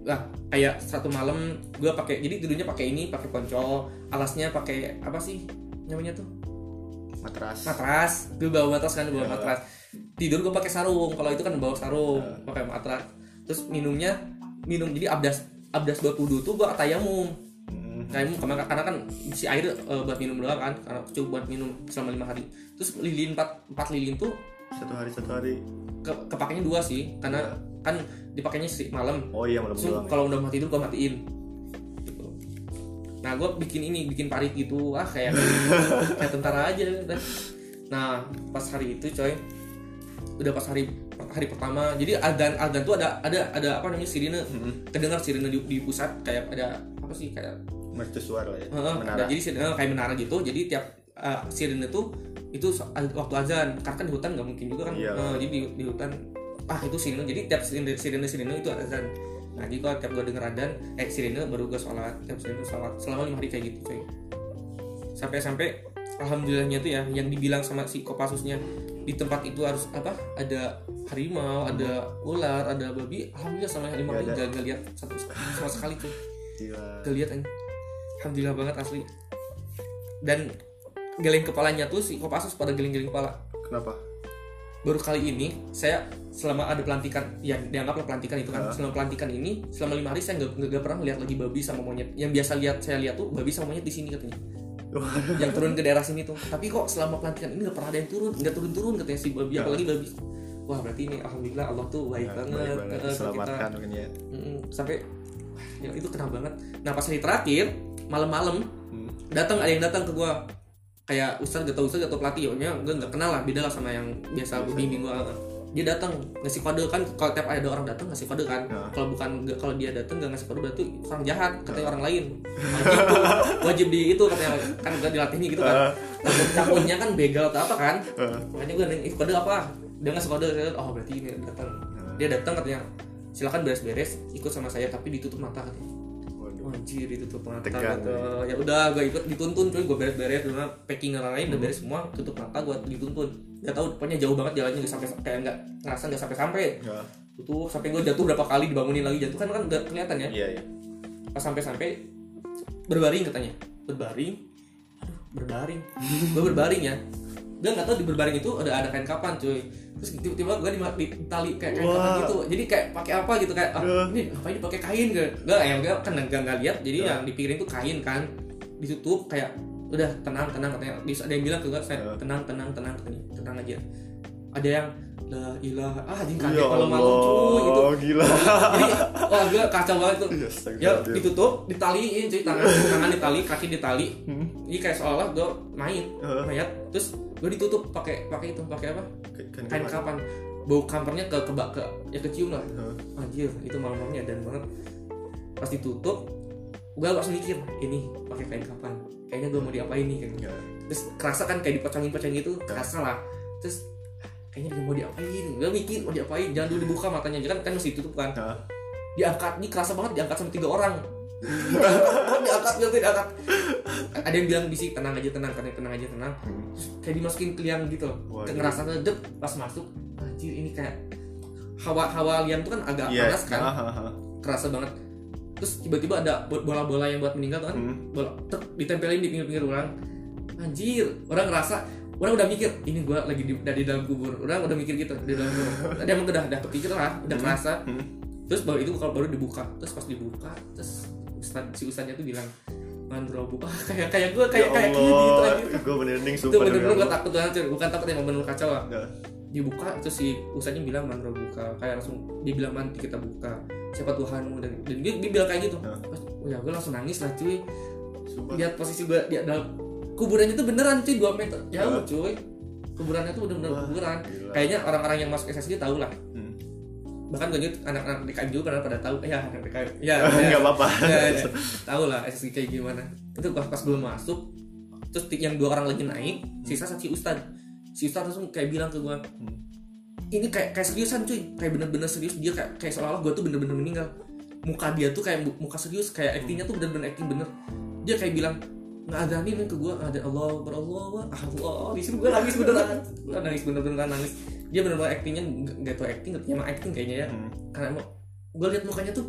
Lah kayak satu malam gue pakai jadi tidurnya pakai ini pakai ponco alasnya pakai apa sih namanya tuh? Matras. Matras. Gue bawa matras kan bawa Ya. matras. Tidur gue pakai sarung. Kalau itu kan bawa sarung Ya. pakai matras. Terus minumnya minum jadi abdas abdas buat wudhu tuh gue tayamum Hmm. tayamum karena, karena kan si air eh, buat minum doang kan karena cukup buat minum selama lima hari. Terus lilin empat empat lilin tuh satu hari satu hari. ke, kepakainya dua sih karena kan dipakainya si malam. Oh iya malam Terus doang kalau udah mau tidur gue matiin. Gitu. nah gue bikin ini bikin parit gitu. Ah kayak kayak tentara aja udah. nah pas hari itu coy udah pas hari hari pertama. Jadi adan adan tuh ada ada ada apa namanya sirine. Kedengar sirine di, di pusat kayak ada apa sih kayak mercusuar lah ya Heeh, menara. nah, jadi sirine kayak menara gitu. Jadi tiap uh, sirine tuh itu so- waktu azan. Karena kan di hutan nggak mungkin juga kan. Iya. Eh, jadi di, di hutan ah itu sirine. Jadi tiap sirine sirine sirine itu azan. Nah jadi kalau tiap gue denger adan eh sirine baru gue sholat. Tiap sirine sholat selama lima hari kayak gitu coy. Sampai sampai alhamdulillahnya tuh ya yang dibilang sama si kopassusnya di tempat itu harus apa ada harimau ada ular ada babi alhamdulillah sama harimau Nggak gak, gak lihat satu sama sekali tuh Gila. gak lihat anjing. Alhamdulillah banget asli. Dan geleng kepalanya tuh si kopassus pada geleng-geleng kepala. Kenapa? Baru kali ini saya selama ada pelantikan yang dianggaplah pelantikan itu kan. Ah. selama pelantikan ini selama lima hari saya nggak pernah lihat lagi babi sama monyet. Yang biasa lihat saya lihat tuh babi sama monyet di sini katanya. Yang turun ke daerah sini tuh. Tapi kok selama pelantikan ini nggak pernah ada yang turun? Nggak turun turun katanya si babi Ya. apalagi babi. Wah berarti ini alhamdulillah Allah tuh baik Nah, banget, baik banget. Ke kita. Ya Mm-mm. sampai wah, ya itu kena banget. Nah pas hari terakhir malam-malam Hmm. datang ada yang datang ke gua. Kayak ustad gak tau ustad gak tau pelatih ya gue nggak kenal lah beda lah sama yang biasa Biasa. bimbing gua dia datang ngasih kode kan kalau tiap ada orang datang ngasih kode kan. Ya. kalau bukan kalau dia datang nggak ngasih kode berarti orang jahat katanya orang lain. Wajib wajib di itu katanya kan gak dilatihnya gitu kan. Takut takutnya kan begal atau apa kan. Makanya gue nanya "Ih, kode apa? Dia ngasih kode oh berarti ini datang. Dia datang katanya silakan beres-beres ikut sama saya tapi ditutup mata katanya Anjir ditutup mata Tegang, ya udah gue ikut dituntun cuy. Gue beres-beres karena packing orang lain udah beres semua tutup mata gue dituntun. Gak tahu pokoknya jauh banget jalannya gak sampai kayak nggak ngerasa nggak sampai sampai Ya. tutup sampai gue jatuh berapa kali dibangunin lagi. Jatuh kan kan nggak kelihatan ya? Iya iya. Pas sampai sampai berbaring katanya. Berbaring? Aduh berbaring. Gue berbaring ya gue nggak tahu di berbaring itu ada ada kain kapan cuy. Terus tiba-tiba gue di, di tali kayak kain kapan gitu. Jadi kayak pakai apa gitu kayak ah, Duh. ini ngapain dipakai kain? Gak gak ya gue kan nggak nggak lihat. Jadi Duh. yang dipikirin tuh kain kan. Ditutup kayak udah tenang tenang katanya. Bisa- ada yang bilang ke gue tenang tenang tenang katanya. Tenang aja. Ada yang la ilaha ah anjing ya kaget malam-malam cuy gitu. gila. Jadi wah gue kacau banget tuh. Ya, ya ditutup ditaliin cuy tangan tangan ditali kaki ditali. Hmm. ini kayak seolah gue main Heeh. mayat terus gue ditutup pakai pakai itu pakai apa? Kain kapan? bau kampernya ke ke ke ya kecium lah. Anjir itu malam-malamnya dan banget. Pas ditutup gue langsung mikir ini pakai kain kapan? Kayaknya gue mau diapain nih kayak Ya. terus kerasa kan kayak dipocongin-pocongin gitu kerasa lah. Terus kayaknya mau diapain? Gue mikir mau diapain? Jangan dulu dibuka matanya. Kan kan masih ditutup kan. Nah, diangkat ini kerasa banget diangkat sama tiga orang. Diangkat diangkat diangkat, ada yang bilang bisi tenang aja tenang katanya tenang aja tenang. Terus kayak dimasukin ke liang gitu Waduh. ngerasa ngedep pas masuk. Anjir ini kayak hawa hawa liang tuh kan agak Iya. panas kan. Kerasa banget. Terus tiba-tiba ada bo- bola-bola yang buat meninggal tuh kan. Hmm. bola tek, ditempelin di pinggir-pinggir orang. Anjir orang ngerasa orang udah mikir ini gua lagi di, di dalam kubur. Orang udah mikir gitu di dalam kubur. Tadi emang udah udah kepikir lah udah Hmm. kerasa Hmm. terus baru itu kalau baru dibuka terus pas dibuka terus ustad, si ustadnya tuh bilang mandrobu ah, kayak kayak gue kayak Ya kayak gitu Allah, lagi gue bener-bener itu sumpah demi bener-bener gue takut banget bukan takut emang bener kacau lah. Dibuka terus si ustadnya bilang mandro buka. Kayak langsung dia bilang nanti kita buka. Siapa Tuhanmu? Dan, dan dia, dia bilang kayak gitu. Pas, oh ya gue langsung nangis lah cuy. Sumpah. lihat posisi gue di dalam kuburannya tuh beneran cuy 2 meter jauh Ya. cuy kuburannya tuh bener-bener Wah, kuburan gila. kayaknya orang-orang yang masuk SSG tahu lah Hmm. bahkan gue juga anak-anak DKM juga pada pada tahu ya anak DKM ya, ya. Nggak apa-apa. ya, ya. tahu lah SSG kayak gimana itu pas pas belum masuk terus yang dua orang lagi naik sisa si ustad si ustad langsung kayak bilang ke gue Hmm. ini kayak kayak seriusan cuy kayak bener-bener serius dia kayak kayak seolah-olah gue tuh bener-bener meninggal muka dia tuh kayak mu- muka serius kayak actingnya tuh bener-bener acting bener dia kayak bilang nggak ada nih ke gue nggak ada Allah Akbar, Allah Akbar, Allah di sini gue nangis beneran. Gue nangis bener-bener nangis. Dia bener-bener actingnya nggak nggak tau acting nggak emang acting kayaknya ya. Hmm. karena emang gue liat mukanya tuh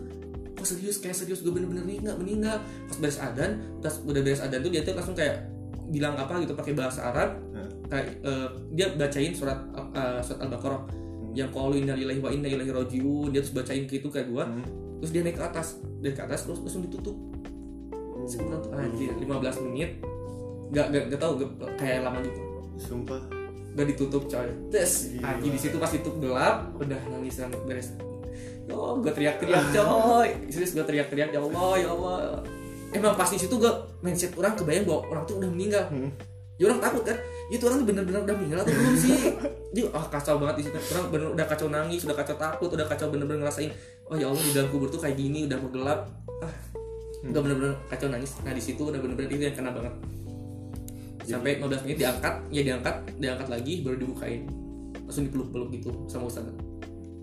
kok serius kayak serius gue bener-bener meninggal meninggal. Pas beres adan pas udah beres adan tuh dia tuh langsung kayak bilang apa gitu pakai bahasa Arab. Hmm. kayak eh, dia bacain surat eh, surat al-baqarah. Yang kalau inna lillahi wa inna ilaihi rajiun. Dia terus bacain gitu kayak gua. Hmm. terus dia naik ke atas naik ke atas terus langsung ditutup sekitar anjir 15 menit. Gak gak, gak tau gak- kayak lama gitu. Sumpah. gak ditutup coy. Gila. anjir di situ pas itu gelap udah nangis nangis beres. Yo, gue teriak-teriak coy. Serius gue teriak-teriak ya Allah ya Allah. Emang pas di situ gue mindset orang kebayang bahwa orang tuh udah meninggal. Hmm. ya orang takut kan? Itu orang bener-bener udah meninggal atau belum sih? Dia ah kacau banget di situ. Orang bener udah kacau nangis udah kacau takut udah kacau bener-bener ngerasain oh ya allah di dalam kubur tuh kayak gini udah gelap. Ah udah bener-bener kacau nangis. Nah di situ udah bener-bener itu yang kena banget. Sampai 15 menit diangkat ya diangkat diangkat lagi baru dibukain. Langsung dipeluk-peluk gitu sama ustaz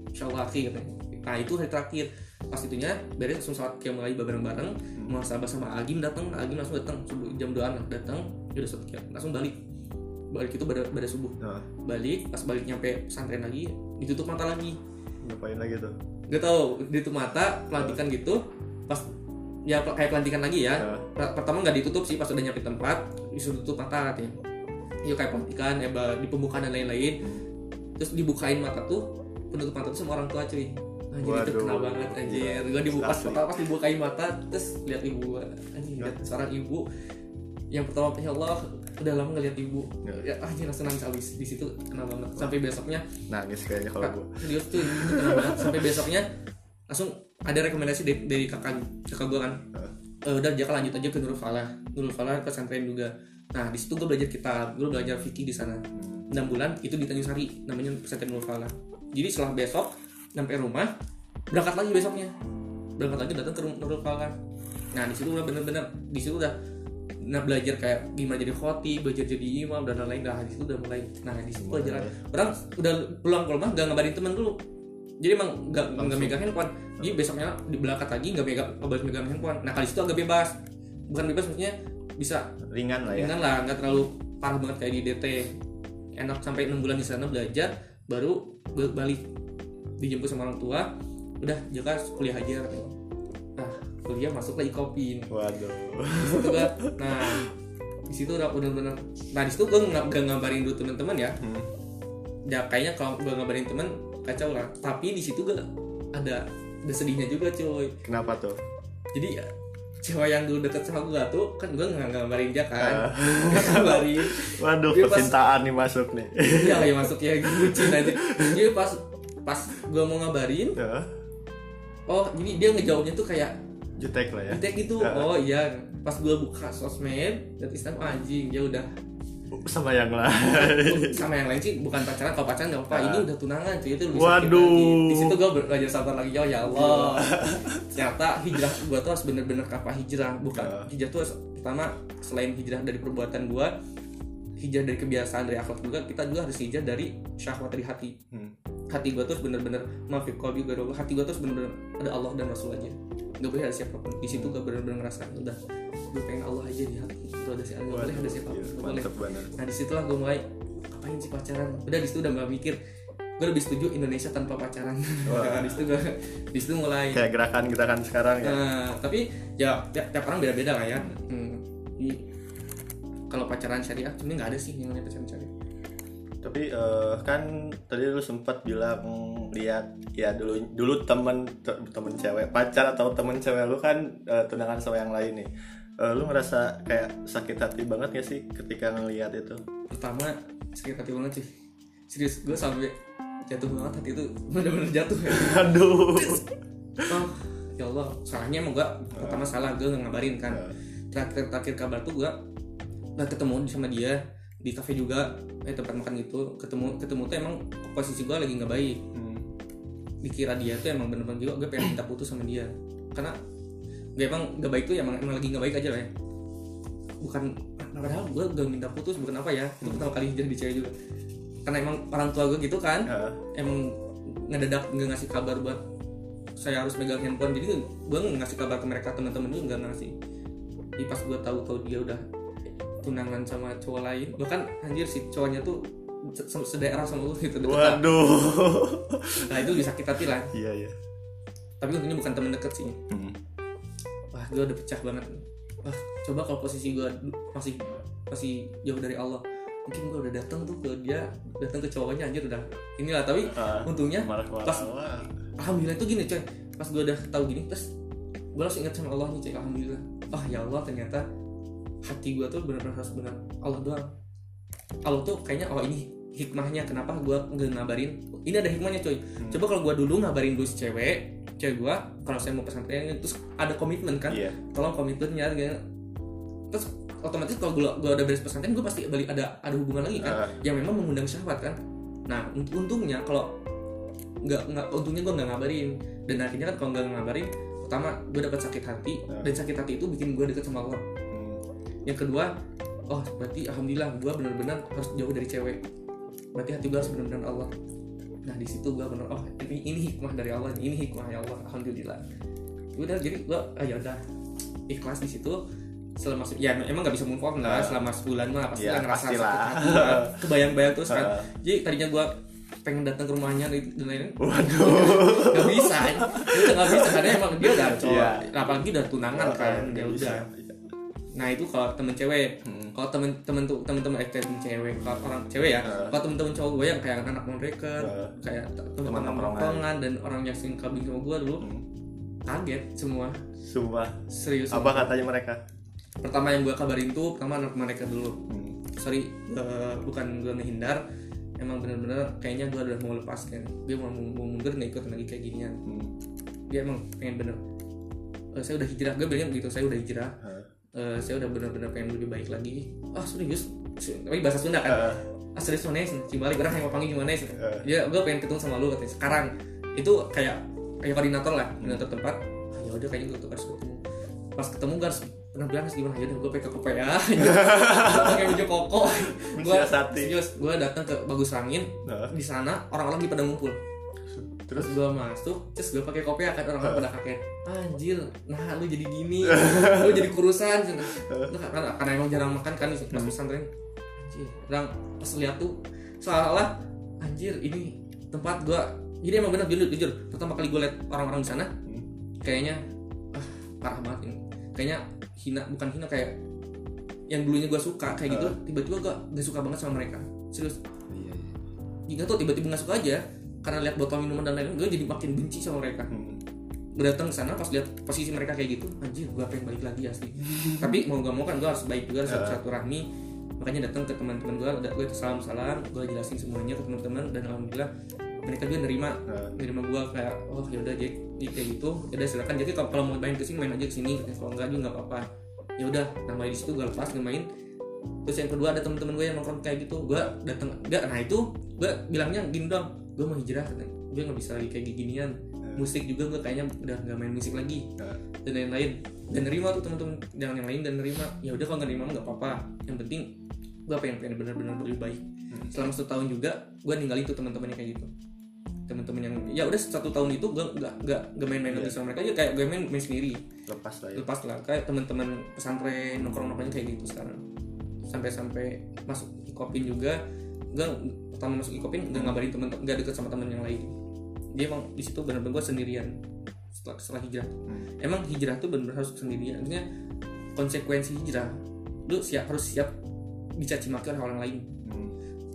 insya Allah akhir katanya nah itu hari terakhir. Pas itunya beres langsung sholat kiam lagi bareng-bareng. Muhasabah sama Agim datang Agim langsung datang subuh jam 2 an datang ya udah sholat qiyam. langsung balik. Balik itu pada pada subuh. Nah, balik pas balik nyampe pesantren lagi ditutup mata lagi. Ngapain lagi tuh? gak tau ditutup mata pelantikan gitu. Pas ya kayak pelantikan lagi ya. Per- pertama nggak ditutup sih pas udah nyampe tempat disuruh tutup mata katanya. Ya kayak pelantikan ya di pembukaan dan lain-lain. Terus dibukain mata tuh penutup mata tuh sama orang tua cuy. Anjir itu kenal banget anjir. gue dibuka pas pertama pas dibukain mata terus lihat ibu gua anjir lihat seorang ibu. Yang pertama ya Allah udah lama ngeliat ibu. Ya. ya anjir langsung nangis abis. Di situ kenal banget. Sampai besoknya nangis kayaknya kalau gua. serius tuh ini kenal banget. Sampai besoknya langsung ada rekomendasi dari, dari kakak kakak gue kan? Eh, udah Jaka lanjut aja ke Nurul Falah. Nurul Falah pesantren juga. Nah di situ gue belajar kitab gue belajar fikih di sana. 6 bulan itu di Tanjung Sari namanya pesantren Nurul Falah. Jadi setelah besok sampai rumah berangkat lagi besoknya. Berangkat lagi datang ke Nurul Falah. Nah di situ udah bener-bener di situ udah nah belajar kayak gimana jadi khotib belajar jadi imam dan lain-lain. Nah di situ udah mulai. Nah di situ pelajaran. orang udah pulang ke rumah gak ngabarin temen dulu jadi emang gak, nggak Langsung. megang handphone jadi besoknya di belakang lagi gak megang gak balik megang handphone nah kali situ agak bebas bukan bebas maksudnya bisa Ringan lah ya. ringan lah nggak terlalu parah banget kayak di DT enak sampai enam bulan di sana belajar baru ba- balik dijemput sama orang tua udah jaka kuliah aja katanya. nah kuliah masuk lagi kopin Waduh. di situ kan nah di situ udah bener-bener nah di situ gue nggak nggak ngabarin dulu teman-teman ya Hmm. ya kayaknya kalau gue ngabarin teman kacau lah tapi di situ gue ada ada sedihnya juga cuy Kenapa tuh? jadi ya cewek yang dulu deket sama gue tuh kan gue nggak ngabarin dia Ah. kan nggak ngabarin Waduh, Dia pas- percintaan nih masuk nih. iya kayak masuk ya bucin aja jadi pas pas gue mau ngabarin Ya, oh jadi dia ngejawabnya tuh kayak jutek lah ya. jutek gitu Ah. oh iya pas gue buka sosmed dan Instagram anjing dia udah Sama yang lain. sama yang lain sih bukan pacaran kalau pacaran nggak apa Ah. ini udah tunangan cuy itu lebih Waduh. di situ gue belajar sabar lagi oh ya Allah ternyata hijrah gue tuh harus bener-bener apa hijrah bukan Ah. hijrah tuh harus, pertama selain hijrah dari perbuatan gue hijrah dari kebiasaan dari akhlak juga kita juga harus hijrah dari syahwat dari hati Hmm. Hati gue tuh bener-bener maafik kolbi gue hati gue tuh bener-bener ada Allah dan Rasul aja. Nggak boleh ada siapa pun. Di situ gue bener-bener ngerasa udah gue pengen Allah aja di hati. Itu ada siapa boleh ada siapa pun Iya, boleh. nah di situlah gue mulai ngapain sih pacaran? Udah di situ udah gak mikir. Gue lebih setuju Indonesia tanpa pacaran. Wah. nah, di situ gue di situ mulai. Kayak gerakan-gerakan sekarang ya. Nah, tapi ya tiap, tiap orang beda-beda lah ya. Hmm. Kalau pacaran syariah sebenarnya nggak ada sih yang namanya pacaran syariah Tapi eh, kan tadi lu sempat bilang lihat ya dulu dulu temen te- temen cewek pacar atau temen cewek lu kan eh, tunangan sama yang lain nih. Eh, lu ngerasa kayak sakit hati banget gak sih ketika ngelihat itu? pertama sakit hati banget sih serius gue sampai jatuh banget hati itu bener-bener jatuh ya Aduh. oh ya Allah salahnya emang gue pertama salah gue ngabarin kan terakhir terakhir kabar tuh gue nggak ketemu sama dia di kafe juga eh tempat makan gitu ketemu ketemu tuh emang posisi gue lagi nggak baik. Hmm. dikira dia tuh emang bener-bener juga gue pengen minta putus sama dia. Karena gak emang gak baik tuh emang, emang lagi gak baik aja lah ya. Bukan nah, padahal gue gak minta putus bukan apa ya itu pertama kali jadi cewek juga. Karena emang orang tua gue gitu kan Ah, emang ngedadak nggak ngasih kabar buat saya harus megang handphone. Jadi gue nggak ngasih kabar ke mereka teman-teman juga nggak ngasih. Jadi pas gue tahu kalau dia udah tunangan sama cowok lain. Bahkan anjir si cowoknya tuh se- se- sedaerah sama lu gitu. Deket lah. Waduh. nah itu bisa sakit hati lah. Iya iya. tapi untungnya bukan temen deket sih. Hmm. wah gue udah pecah banget. Wah coba kalau posisi gue masih masih jauh dari Allah mungkin gue udah datang tuh ke dia datang ke cowoknya anjir udah inilah. Tapi Ah, untungnya pas- alhamdulillah itu gini coy. Pas gue udah tahu gini terus gue langsung ingat sama Allah nih coy. Alhamdulillah. Oh ya Allah ternyata hati gue tuh benar-benar harus benar Allah doang Allah tuh kayaknya oh ini hikmahnya kenapa gue nggak ngabarin ini ada hikmahnya coy Hmm. coba kalau gue dulu ngabarin dulu si cewek cewek gue kalau saya mau pesantren terus ada komitmen kan Iya. tolong komitmennya gitu. terus otomatis kalau gue gue udah beres pesantren gue pasti balik ada ada hubungan lagi kan Ah. yang memang mengundang syahwat kan nah unt- untungnya kalau nggak nggak untungnya gue nggak ngabarin dan akhirnya kan kalau nggak ngabarin pertama gue dapat sakit hati Ah. dan sakit hati itu bikin gue deket sama Allah. Yang kedua oh berarti alhamdulillah gue benar-benar harus jauh dari cewek berarti hati gue harus benar-benar Allah nah di situ gue benar oh ini ini hikmah dari Allah ini hikmah ya Allah alhamdulillah udah jadi gue ah, ya udah ikhlas di situ selama se- ya emang nggak bisa move on lah Ah. selama sebulan mah pasti Ya, kan ngerasa pastilah. sakit hati kan. kebayang-bayang terus kan jadi tadinya gue pengen datang ke rumahnya dan lain-lain Waduh. nggak bisa itu nggak bisa karena emang dia udah cowok Iya. apalagi udah tunangan kan Nggak ya udah nah itu kalau temen cewek Hmm. kalau temen temen tuh temen temen eh temen cewek kalau orang cewek ya Uh. kalau temen temen cowok gue yang kayak anak mondreker Uh. kayak temen Teman tongkrongan dan orang yang sering kabin sama gue dulu Hmm. kaget semua Sumpah. serius Apa katanya mereka? pertama yang gue kabarin tuh pertama anak mereka dulu Hmm. sorry eh, bukan gue ngehindar emang bener-bener kayaknya gue udah mau lepas kan dia mau, mau mundur nggak ikut lagi kayak ginian Hmm. dia emang pengen bener Eh, saya udah hijrah gue bilangnya begitu saya udah hijrah Ah. Eh, saya udah bener-bener pengen lebih baik lagi. Ah serius? Tapi bahasa Sunda kan? Ah. ah serius mana sih Cibalik orang yang mau panggil gimana sih Eh. ya gue pengen ketemu sama lu katanya. Sekarang. Itu kayak kayak koordinator lah Hmm. koordinator tempat. Ah, ya udah kayaknya gue tuh harus ketemu. Pas ketemu gue harus pernah bilang harus gimana? Ya udah gue pakai kopi ya pakai baju koko gue serius gue datang ke bagus angin Nah. di sana orang-orang lagi pada ngumpul Terus gue masuk terus gue pakai kopi kan orang-orang pada kaget. Anjir nah lu jadi gini lu jadi kurusan. Lu karena, karena emang jarang makan kan pas pesantren anjir orang pas lihat tuh seolah anjir ini tempat gue jadi emang benar jujur, jujur pertama kali gue lihat orang-orang di sana Hmm. kayaknya ah parah banget ini. Kayaknya hina bukan hina kayak yang dulunya gue suka kayak gitu tiba-tiba gue gak suka banget sama mereka. Serius. Iya. jika tuh tiba-tiba gak suka aja karena lihat botol minuman dan lain-lain gue jadi makin benci sama mereka. Hmm. gue datang ke sana pas lihat posisi mereka kayak gitu anjir gue pengen balik lagi asli. Tapi mau gak mau kan gue harus baik juga harus Ya. satu rahmi makanya datang ke teman-teman gue gue salam salam gue jelasin semuanya ke teman-teman dan alhamdulillah mereka juga nerima Nah. nerima gue kayak oh yaudah jadi jadi kayak gitu. Yaudah silakan. Jadi kalau kalau mau main ke sini main aja ke sini kalau enggak juga nggak apa-apa. Ya udah nama di situ gue lepas gue main terus yang kedua ada teman-teman gue yang nongkrong kayak gitu. Gue datang enggak nah itu gue bilangnya gini dong gue mau hijrah katanya. Gue nggak bisa lagi kayak ginian musik juga gue kayaknya udah nggak main musik lagi. Nah. dan lain-lain. Dan nerima tuh teman-teman yang yang lain dan nerima. Ya udah kalau nggak nerima nggak apa-apa. Yang penting gue pengen pengen benar-benar lebih baik. Hmm. selama satu tahun juga gue ninggalin tuh teman-teman yang kayak gitu. Teman-teman yang ya udah satu tahun itu gue nggak nggak nggak main-main lagi sama mereka. Aja kayak gue main main sendiri. Lepas lah ya. lepas lah. Kayak teman-teman pesantren nongkrong nongkrongnya kayak gitu sekarang sampai-sampai masuk ikopin juga gue pertama masuk ikopin nggak ngabarin temen nggak deket sama temen yang lain dia emang di situ benar-benar gue sendirian setelah setelah hijrah Hmm. emang hijrah tuh benar-benar harus sendirian artinya konsekuensi hijrah lu siap harus siap dicaci maki oleh orang lain Hmm.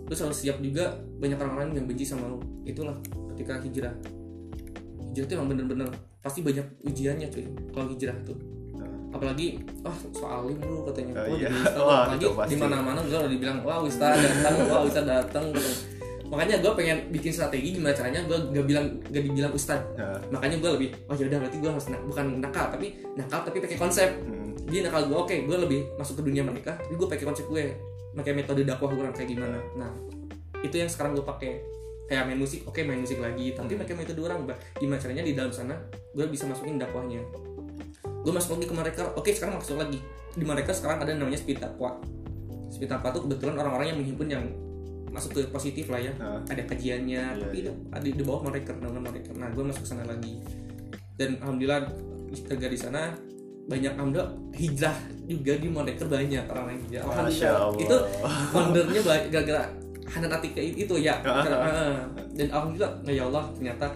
terus harus siap juga banyak orang lain yang benci sama lu itulah ketika hijrah hijrah tuh emang bener-bener pasti banyak ujiannya cuy kalau hijrah tuh. Apalagi wah soal alim lu katanya. Oh, iya. Wah, apalagi di mana-mana gue udah dibilang wah ustaz datang wah ustaz datang gitu. makanya gue pengen bikin strategi gimana caranya gue gak bilang gak dibilang ustaz Nah. makanya gue lebih oh yaudah berarti gue harus nak- bukan nakal tapi nakal tapi pakai konsep. Hmm. dia nakal gue oke gue lebih masuk ke dunia mereka tapi gue pakai konsep gue. Pakai metode dakwah gue kayak gimana. Nah itu yang sekarang gue pakai. Kayak main musik oke main musik lagi tapi pakai metode orang Bah, gimana caranya di dalam sana gue bisa masukin dakwahnya gue masuk lagi ke mereka. Oke sekarang masuk lagi. Di mereka sekarang ada namanya speed dakwah tuh kebetulan orang-orang yang menghimpun yang masuk ke positif lah ya. Nah. ada kajiannya Iya, tapi iya. ada di bawah mereka naungan mereka. Nah gue masuk ke sana lagi. Dan alhamdulillah kerja di sana banyak alhamdulillah hijrah juga di mereka banyak orang yang hijrah. Alhamdulillah. Itu wondernya gara-gara Hanan Atika itu ya. Karena- dan alhamdulillah ya Allah ternyata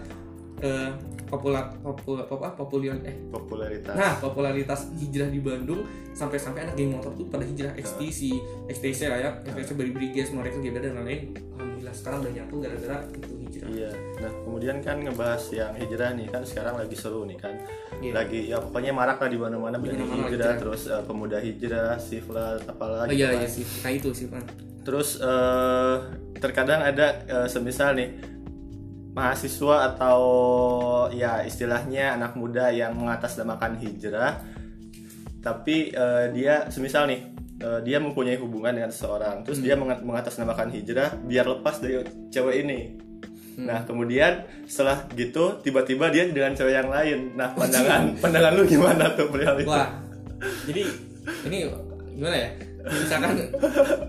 eh, populer populer apa populer eh Popularitas. Nah, popularitas hijrah di Bandung sampai-sampai anak geng motor tuh pada hijrah XTC, XTC lah ya, XTC beri Briges, mereka GBD dan lain-lain. Alhamdulillah sekarang udah nyatu gara-gara itu hijrah. Iya. Nah, kemudian kan ngebahas yang hijrah nih kan sekarang lagi seru nih kan. Iya. Lagi ya pokoknya marak lah di mana-mana mana-mana hijrah, hijrah. terus eh, pemuda hijrah, siflat apalah Oh iya iya sih, nah itu sih Pan. Terus eh, terkadang ada eh, semisal nih mahasiswa atau ya istilahnya anak muda yang mengatasnamakan hijrah. Tapi eh, dia semisal nih eh, dia mempunyai hubungan dengan seseorang terus dia mengat- mengatasnamakan hijrah biar lepas dari cewek ini. Nah kemudian setelah gitu tiba-tiba dia dengan cewek yang lain. Nah pandangan pandangan lu gimana tuh perihal itu? Wah, jadi ini gimana ya? Misalkan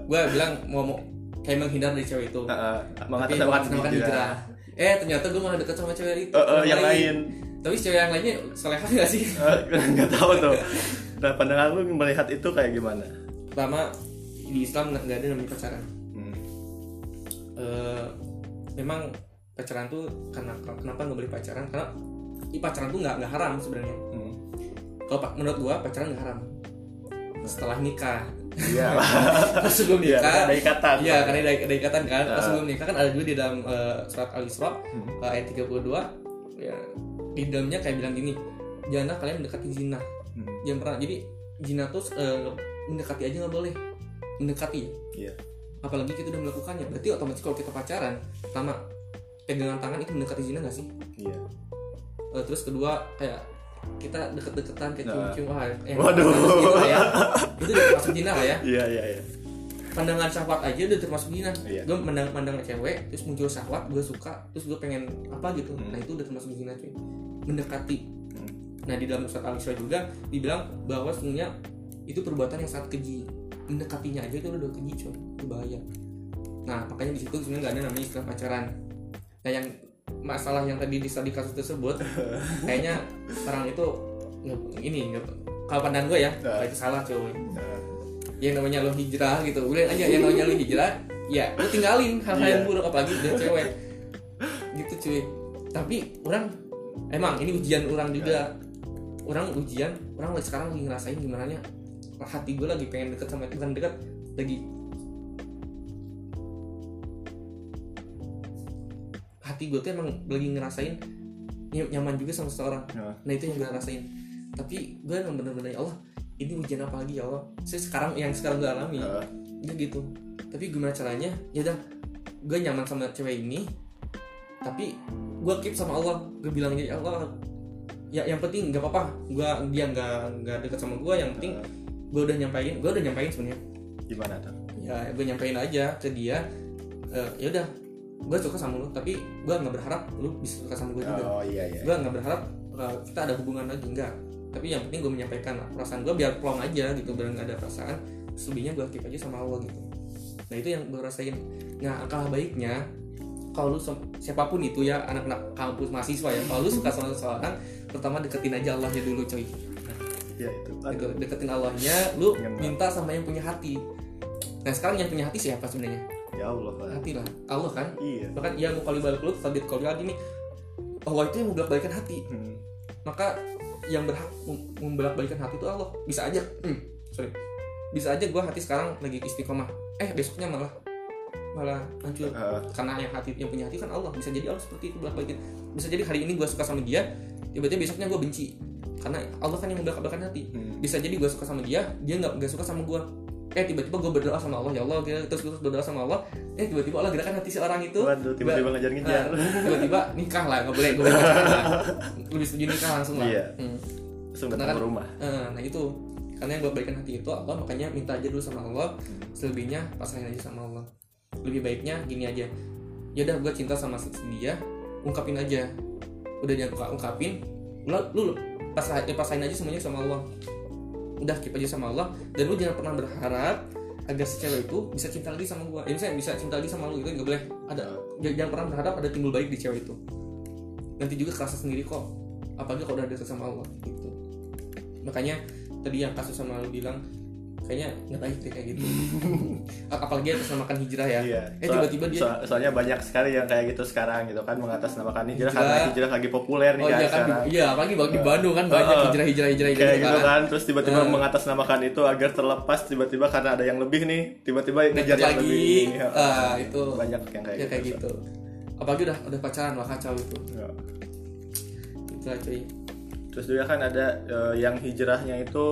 gue bilang mau, mau kayak menghindar dari cewek itu, eh, tapi mengatasnamakan mengatasnamakan hijrah. hijrah. Eh ternyata gue malah deket sama cewek itu. Eh, eh, yang lain Tapi cewek yang lainnya soleha gak sih? Eh, nggak tahu tuh nah pandangan lu melihat itu kayak gimana Pertama di Islam nggak ada namanya pacaran. Hmm. Eh, memang pacaran tuh karena kenapa nggak boleh pacaran? Karena i pacaran tuh nggak nggak haram sebenarnya. Hmm. Kalau pak menurut gua pacaran nggak haram. Setelah nikah, Iya. Pas sebelum nikah, ada ikatan. Iya, karena ada, ada ikatan kan. Pas sebelum nikah kan ada juga di dalam eh, surat Al-Isra Hmm. eh, ayat 32 ya di dalamnya kayak bilang gini, janganlah kalian mendekati zina. Hmm. Jangan pernah. Jadi zina tuh eh, mendekati aja nggak boleh. Mendekati. Iya. Apalagi kita udah melakukannya. Berarti otomatis kalau kita pacaran, pertama pegangan tangan itu mendekati zina nggak sih? Iya. Eh, terus kedua kayak kita deket-deketan kayak Nah. cium-cium wah, eh, Waduh. gitu ya. itu udah termasuk zina lah ya Iya, iya, iya. pandangan syahwat aja udah termasuk zina Iya. gue mandang mandang cewek terus muncul syahwat gue suka terus gue pengen apa gitu Hmm. nah itu udah termasuk zina cuy mendekati Hmm. nah di dalam surat al-isra juga dibilang bahwa sebenarnya itu perbuatan yang sangat keji mendekatinya aja itu udah keji cuy itu bahaya nah makanya di situ sebenarnya nggak ada namanya istilah pacaran nah yang masalah yang tadi di, kasus tersebut kayaknya orang itu ini kalau pandang gue ya Nah. itu salah cuy. Nah, yang namanya lo hijrah gitu udah aja yang namanya lo hijrah ya lo tinggalin hal-hal yang Iya. buruk apalagi udah cewek. Gitu cuy. Tapi orang emang ini ujian orang juga. Orang ujian orang sekarang lagi ngerasain gimana nya hati gue lagi pengen deket sama bukan deket lagi hati gue tuh emang lagi ngerasain ny- nyaman juga sama seseorang. Nah, nah itu yang gue rasain. Tapi gue emang bener-bener ya Allah ini ujian apa lagi ya Allah? Saya sekarang yang sekarang gue alami nah, ya gitu. Tapi gimana caranya? Ya udah gue nyaman sama cewek ini tapi gue keep sama Allah. Gue bilang ya Allah ya yang penting nggak apa-apa. Gue dia nggak nggak deket sama gue yang penting gue udah nyampain gue udah nyampain sebenarnya. Gimana tuh? ya gue nyampein aja ke dia. Eh, ya udah gue suka sama lu tapi gue nggak berharap lu bisa suka sama gue juga. Oh iya iya. gue nggak berharap uh, kita ada hubungan lagi enggak tapi yang penting gue menyampaikan lah perasaan gue biar plong aja gitu biar nggak ada perasaan selebihnya gue keep aja sama Allah gitu. Nah itu yang gue rasain. Nah angka baiknya kalau lu siapa pun itu ya anak-anak kampus mahasiswa ya kalau lu suka sama seseorang pertama deketin aja Allahnya dulu coy. Iya itu. gitu, deketin Allahnya lu Yang minta sama yang punya hati. Nah sekarang yang punya hati siapa sebenarnya Ya Allah Pak. hati lah Allah kan? Iya. bahkan yang mau kali balik lu sabit kali lagi nih Allah itu yang mau balikan hati. Hmm. maka yang berhak mem- membolak-balikan hati itu Allah. Bisa aja. Hmm, sorry. Bisa aja gue hati sekarang lagi istiqomah. Eh besoknya malah malah hancur. Ah, karena yang hati yang punya hati kan Allah. Bisa jadi Allah seperti itu bolak balikin bisa jadi hari ini gue suka sama dia tiba-tiba besoknya gue benci. Karena Allah kan yang membolak balikan hati. Hmm. bisa jadi gue suka sama dia dia nggak suka sama gue eh tiba-tiba gue berdoa sama Allah ya Allah gitu. terus gue berdoa sama Allah eh tiba-tiba Allah gerakan hati seorang itu Waduh, tiba-tiba Ba- ngejar-ngejar. Nah, tiba-tiba nikah lah nggak boleh gue lah. lebih setuju nikah langsung lah Iya. Hmm. Langsung Karena kan- ke rumah. Eh, nah itu karena yang buat balikan hati itu Allah makanya minta aja dulu sama Allah selebihnya pasahin aja sama Allah lebih baiknya gini aja ya udah gue cinta sama si dia ungkapin aja udah jangan ungka- ungkapin lu lu pasah, eh, pasahin aja semuanya sama Allah udah keep aja sama Allah dan lu jangan pernah berharap agar si cewek itu bisa cinta lagi sama gua. Ya misalnya bisa cinta lagi sama lu itu nggak boleh. Ada jangan, pernah berharap ada timbul baik di cewek itu. Nanti juga kerasa sendiri kok apalagi kalau udah dekat sama Allah gitu. Makanya tadi yang kasus sama lu bilang kayaknya nggak baik deh kayak gitu apalagi atas namakan hijrah ya Iya. eh So- tiba-tiba dia so- soalnya banyak sekali yang kayak gitu sekarang gitu kan mengatasnamakan hijrah Hijrah. karena hijrah lagi populer nih oh kan iya kan sekarang. iya apalagi di Bandung kan banyak Heeh. hijrah hijrah hijrah kayak gitu kan kan terus tiba-tiba Nah. mengatasnamakan itu agar terlepas tiba-tiba karena ada yang lebih nih tiba-tiba ngejar yang lagi lebih ah itu banyak yang kayak ya kayak gitu, gitu apalagi udah udah pacaran wah kacau itu Ya. itu lah cuy terus juga kan ada eh, yang hijrahnya itu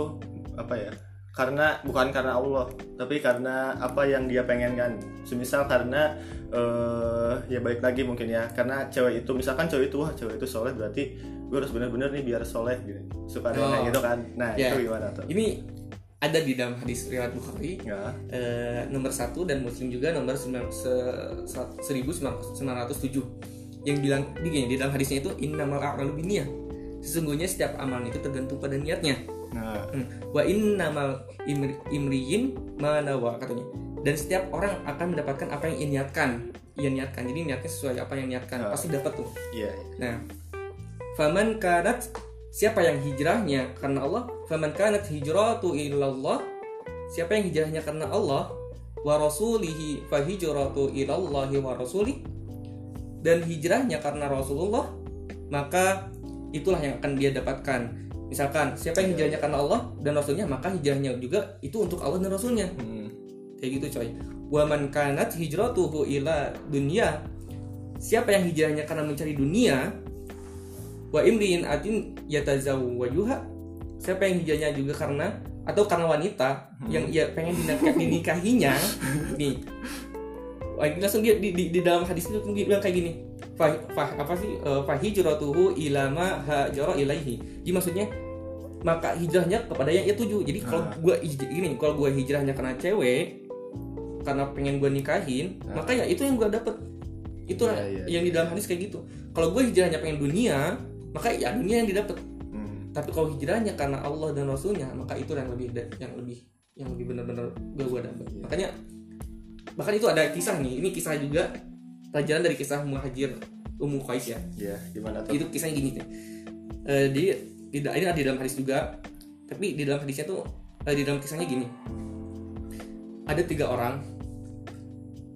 apa ya karena bukan karena Allah tapi karena apa yang dia pengen kan semisal karena eh ya baik lagi mungkin ya karena cewek itu misalkan cewek itu wah cewek itu soleh berarti gue harus bener-bener nih biar soleh gitu suka kayak Oh. gitu kan nah Ya. itu gimana tuh Ini ada di dalam hadis riwayat Bukhari ya eh, nomor satu dan Muslim juga nomor sembilan- se- sa- 1907 yang bilang di gini, di dalam hadisnya itu innamal a'malu binniyah. Sesungguhnya setiap amalan itu tergantung pada niatnya. Nah Hmm. Wa innamal imri, imriyin manawa katanya. Dan setiap orang akan mendapatkan apa yang ia niatkan. Ia niatkan. Jadi niatnya sesuai apa yang niatkan. Ah. Pasti dapat tuh. iya Nah, faman kanat siapa yang hijrahnya karena Allah, faman kanat hijratu ilallah, siapa yang hijrahnya karena Allah wa rasulihi fa hijratu ilallahi wa rasulih dan hijrahnya karena Rasulullah, maka itulah yang akan dia dapatkan. Misalkan siapa yang hijrahnya karena Allah dan Rasulnya, maka hijrahnya juga itu untuk Allah dan Rasulnya. Hmm. kayak gitu coy. Wa man kanat hijratuhu ila dunya siapa yang hijrahnya karena mencari dunia wa imriin atin yatazawwajuha siapa yang hijrahnya juga karena atau karena wanita yang ia pengen dinikah, dinikahinya nih. Langsung dia di, di, di dalam hadis itu dia bilang kayak gini Fah, fah- apa sih? Eh, fa hijratuhu ila ma hajara ilaihi. Jadi maksudnya maka hijrahnya kepada yang ia tuju. Jadi kalau Ah. gua gini kalau gua hijrahnya karena cewek karena pengen gua nikahin Ah. maka ya itu yang gua dapet. Itu Iya, iya, yang di dalam hadis kayak gitu. Kalau gua hijrahnya pengen dunia maka ya dunia yang didapat Hmm. tapi kalau hijrahnya karena Allah dan Rasulnya maka itu yang lebih yang lebih yang lebih benar-benar gua gua dapat Iya. makanya bahkan itu ada kisah nih. Ini kisah juga pelajaran dari kisah muhajir Ummu Qais ya Iya, gimana tuh? itu kisahnya gini tuh Eh, jadi tidak ini ada di dalam hadis juga tapi di dalam hadisnya tuh eh, di dalam kisahnya gini ada tiga orang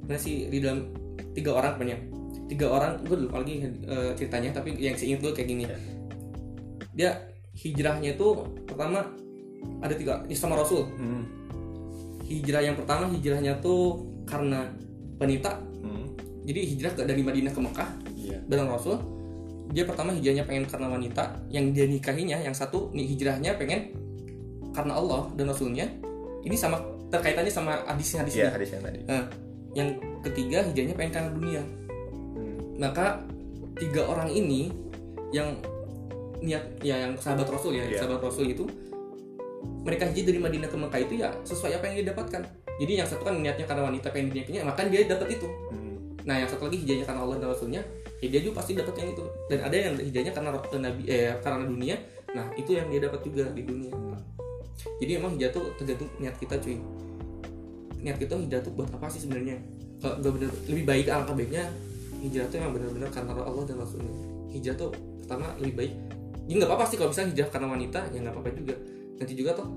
mana sih di dalam tiga orang banyak tiga orang gue lupa lagi eh, ceritanya tapi yang saya ingat gue kayak gini Ya. dia hijrahnya itu pertama ada tiga ini sama Rasul Hmm. hijrah yang pertama hijrahnya tuh karena Hmm. Jadi hijrah dari Madinah ke Mekah Iya. bareng Rasul dia pertama hijrahnya pengen karena wanita yang dia nikahinya yang satu nih hijrahnya pengen karena Allah dan Rasulnya ini sama terkaitannya sama hadis-hadis Iya, ini. hadis yang tadi. Nah, yang ketiga hijrahnya pengen karena dunia Hmm. maka tiga orang ini yang niat ya yang sahabat Rasul ya Iya. sahabat Rasul itu mereka hijrah dari Madinah ke Mekah itu ya sesuai apa yang dia dapatkan jadi yang satu kan niatnya karena wanita pengen dinikahinya maka dia dapat itu Hmm. Nah, yang satu lagi hijrahnya karena Allah dan Rasulnya, ya dia juga pasti dapat yang itu. Dan ada yang hijrahnya karena Rasul Nabi eh karena dunia. Nah, itu yang dia dapat juga di dunia. Jadi emang hijrah tuh tergantung niat kita, cuy. Niat kita hijrah tuh buat apa sih sebenarnya? Kalau bener lebih baik alangkah baiknya hijrah tuh emang benar-benar karena Allah dan Rasulnya. Hijrah tuh pertama lebih baik. Jadi nggak apa-apa sih kalau bisa hijrah karena wanita, ya nggak apa-apa juga. Nanti juga tuh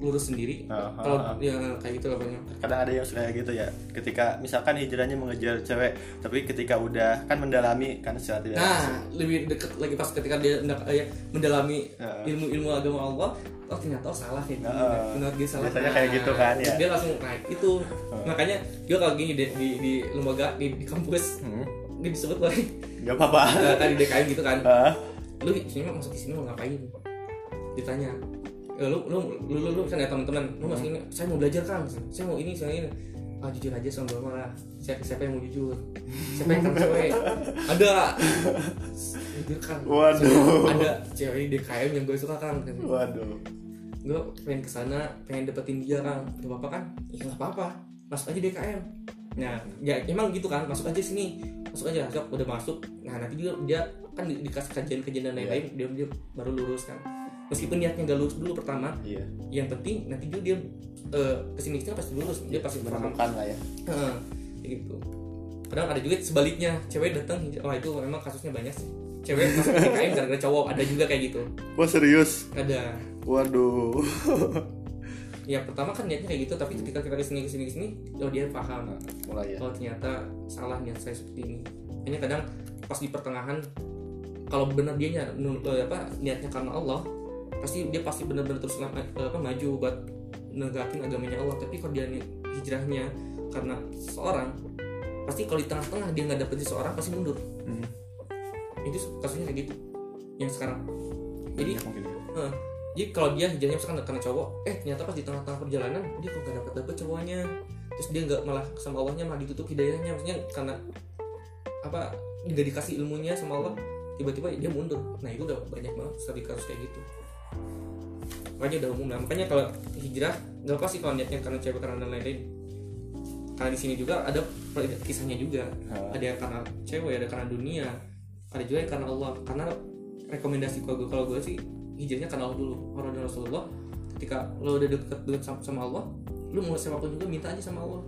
lurus sendiri. Ah, ah, Kalau ah. ya kayak gitu lah banyak. kadang ada yang suka kayak gitu ya ketika misalkan hijrahnya mengejar cewek tapi ketika udah kan mendalami kan secara tidak langsung. Nah, lebih deket lagi pas ketika dia hendak eh, mendalami Heeh. ilmu-ilmu agama Allah, oh ternyata oh, salah nih. Heeh. Menurut dia salah. Biasanya kayak gitu kan, ya. Dia langsung naik itu. Makanya dia kalau gini di, di, di lembaga di, di kampus Hmm. dia disebut lagi Gak apa-apa. tadi DKM gitu kan. Ah, Lu sini masuk ke sini mau ngapain? Ditanya. "Eh, lu lu lu lu, lu kan ya teman-teman, lu masuk ini, saya mau belajar Kang. Saya mau ini, saya ini. Ah jujur aja sama bapak lah. Siapa, siapa yang mau jujur? Siapa yang cewek? Ada. Jujur kan. Waduh. Ada cewek di DKM yang gue suka kan. Waduh. Gue pengen ke sana, pengen dapetin dia kan. Gak apa-apa kan? Ya nggak apa-apa. Masuk aja DKM. Nah, ya emang gitu kan. Masuk aja sini. Masuk aja. Sok udah masuk. Nah nanti dia dia kan di- dikasih kajian-kajian dan lain-lain. Dia dia baru lurus kan. Meskipun niatnya gak lurus dulu pertama, Iya. yang penting nanti juga dia eh, ke sini ke sini pasti lurus. Dia pasti paham Menemukan lah ya. Heeh, kayak gitu. Kadang ada juga sebaliknya, cewek datang, wah itu memang kasusnya banyak sih. Cewek masuk ke DKM gara-gara cowok, ada juga kayak gitu. Wah serius. Ada. Waduh. Ya pertama kan niatnya kayak gitu, tapi ketika kita ke sini ke sini ke sini, oh dia paham. Mulai ya. Kalau ternyata salah niat saya seperti ini. Hanya kadang pas di pertengahan, kalau benar dia eh, apa niatnya karena Allah, pasti dia pasti benar-benar terus eh, apa maju buat negakin agamanya Allah. Tapi kalau dia hijrahnya karena seseorang, pasti kalau di tengah-tengah dia nggak dapet seseorang pasti mundur. Hmm. Itu kasusnya kayak gitu. Yang sekarang. Jadi ya. Eh, jadi kalau dia hijrahnya misalkan karena cowok eh ternyata pas di tengah-tengah perjalanan dia kok gak dapet dapet cowoknya terus dia nggak malah sama Allahnya malah ditutup hidayahnya maksudnya karena apa nggak dikasih ilmunya sama Allah tiba-tiba dia mundur nah itu udah banyak banget studi kasus kayak gitu makanya udah umum lah. Makanya kalau hijrah nggak apa sih kalau niatnya karena cewek karena lain-lain. Karena di sini juga ada kisahnya juga. Ah. ada yang karena cewek ada karena dunia. Ada juga yang karena Allah. Karena rekomendasi kalau gue kalau gue sih hijrahnya karena Allah dulu. Orang dan Rasulullah ketika lo udah deket deket sama, sama Allah lu mau siapa pun juga minta aja sama Allah.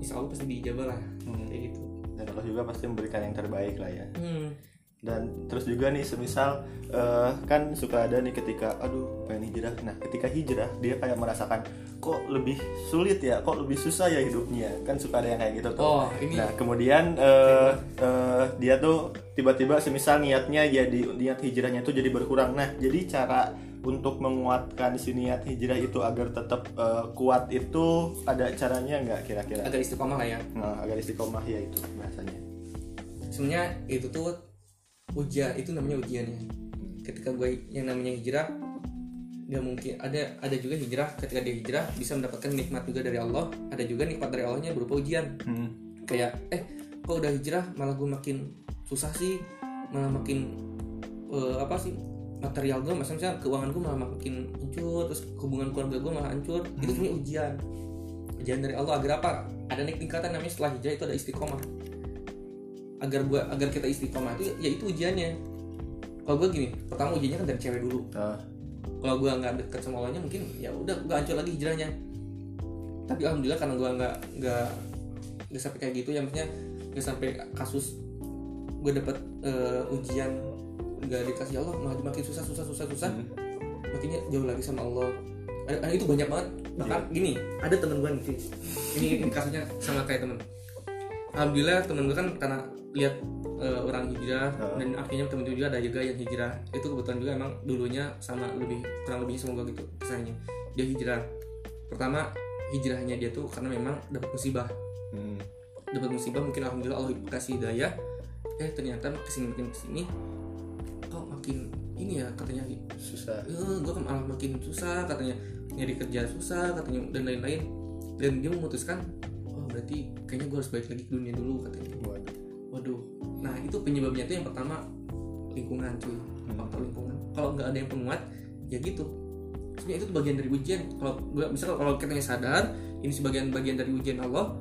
Insya Allah pasti dijabah lah. Hmm. kayak gitu. Dan Allah juga pasti memberikan yang terbaik lah ya. Hmm. Dan terus juga nih semisal eh, kan suka ada nih ketika aduh pengen hijrah. Nah ketika hijrah dia kayak merasakan kok lebih sulit ya? Kok lebih susah ya hidupnya? Kan suka ada yang kayak gitu tuh. Oh ini nah kemudian eh, eh, dia tuh tiba-tiba semisal niatnya jadi niat hijrahnya tuh jadi berkurang. Nah jadi cara untuk menguatkan si niat hijrah itu agar tetap eh, kuat itu ada caranya nggak kira-kira? Agak istiqomah lah ya. Nah, agar istiqomah ya itu bahasanya. Sebenarnya itu tuh ujian itu namanya ujiannya ketika gue yang namanya hijrah nggak mungkin ada ada juga hijrah ketika dia hijrah bisa mendapatkan nikmat juga dari Allah ada juga nikmat dari Allahnya berupa ujian. Hmm. kayak eh kok udah hijrah malah gue makin susah sih malah makin eh, apa sih material gue misalnya keuangan gue malah makin hancur terus hubungan keluarga gue malah hancur. Itu sebenarnya ujian. Ujian dari Allah agar apa? Ada naik tingkatan namanya setelah hijrah itu ada istiqomah agar gua agar kita istiqomah itu ya itu ujiannya. Kalau gue gini pertama ujiannya kan dari cewek dulu. Ah. kalau gue nggak deket sama Allahnya mungkin ya udah gue hancur lagi hijrahnya. Tapi alhamdulillah karena gue nggak nggak nggak sampai kayak gitu ya maksudnya nggak sampai kasus gue dapet eh, ujian nggak dikasih Allah malah makin susah susah susah susah. Hmm. makinnya jauh lagi sama Allah. Ada, ada itu banyak banget. Bahkan gini ada temen gue nih ini, ini kasusnya sama kayak temen alhamdulillah temen gue kan karena lihat eh, orang hijrah Ah. dan akhirnya temen gue juga ada juga yang hijrah. Itu kebetulan juga emang dulunya sama lebih kurang lebihnya sama gue gitu kisahnya. Dia hijrah. Pertama hijrahnya dia tuh karena memang dapat musibah. Hmm. dapat musibah mungkin alhamdulillah Allah kasih hidayah. Eh ternyata ke sini makin ke sini kok makin ini ya katanya. Susah. Eh, gue malah makin susah katanya nyari kerja susah katanya dan lain-lain. Dan dia memutuskan berarti kayaknya gue harus balik lagi ke dunia dulu katanya. Waduh. waduh. Nah itu penyebabnya itu yang pertama lingkungan cuy. Faktor lingkungan. Kalau nggak ada yang penguat ya gitu. Sebenarnya itu tuh bagian dari ujian. Kalau gue misalnya kalau kita sadar ini sebagian bagian dari ujian Allah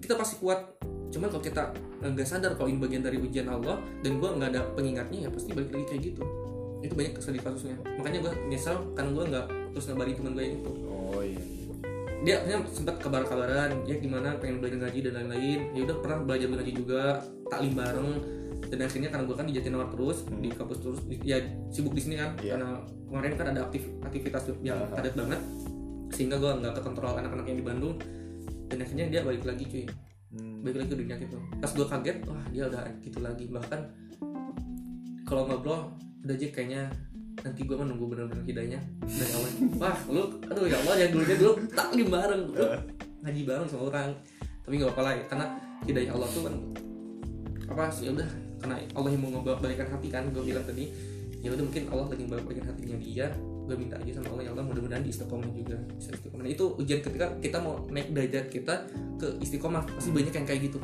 kita pasti kuat. Cuman kalau kita nggak sadar kalau ini bagian dari ujian Allah dan gue nggak ada pengingatnya ya pasti balik lagi kayak gitu. Itu banyak kesedih kasusnya. Makanya gue nyesal karena gue nggak terus ngabarin teman gue yang itu. Oh iya dia akhirnya sempat kabar-kabaran ya gimana pengen belajar ngaji dan lain-lain. Ya udah pernah belajar ngaji juga taklim bareng. Dan akhirnya karena gue kan di Jatinangor terus di kampus terus ya sibuk di sini kan. Iya. karena kemarin kan ada aktif aktivitas yang Aha. padat banget. Sehingga gue nggak kekontrol anak-anak yang di Bandung. Dan akhirnya dia balik lagi cuy. Hmm. balik lagi ke dunia gitu. Pas gue kaget wah dia udah gitu lagi. Bahkan kalau ngobrol udah aja kayaknya nanti gue menunggu bener-bener hidayahnya dari awal. Wah lu aduh ya Allah yang dulunya dulu taklim bareng. Lu ngaji bareng sama orang tapi nggak apa-apa lah ya, karena hidayah Allah tuh kan apa sih ya udah karena Allah yang mau ngebalikan hati kan gue bilang tadi ya udah mungkin Allah lagi balikan hatinya dia gue minta aja sama Allah ya Allah mudah-mudahan di istiqomah juga bisa istiqomah. Nah, itu ujian ketika kita mau naik derajat kita ke istiqomah pasti banyak yang kayak gitu.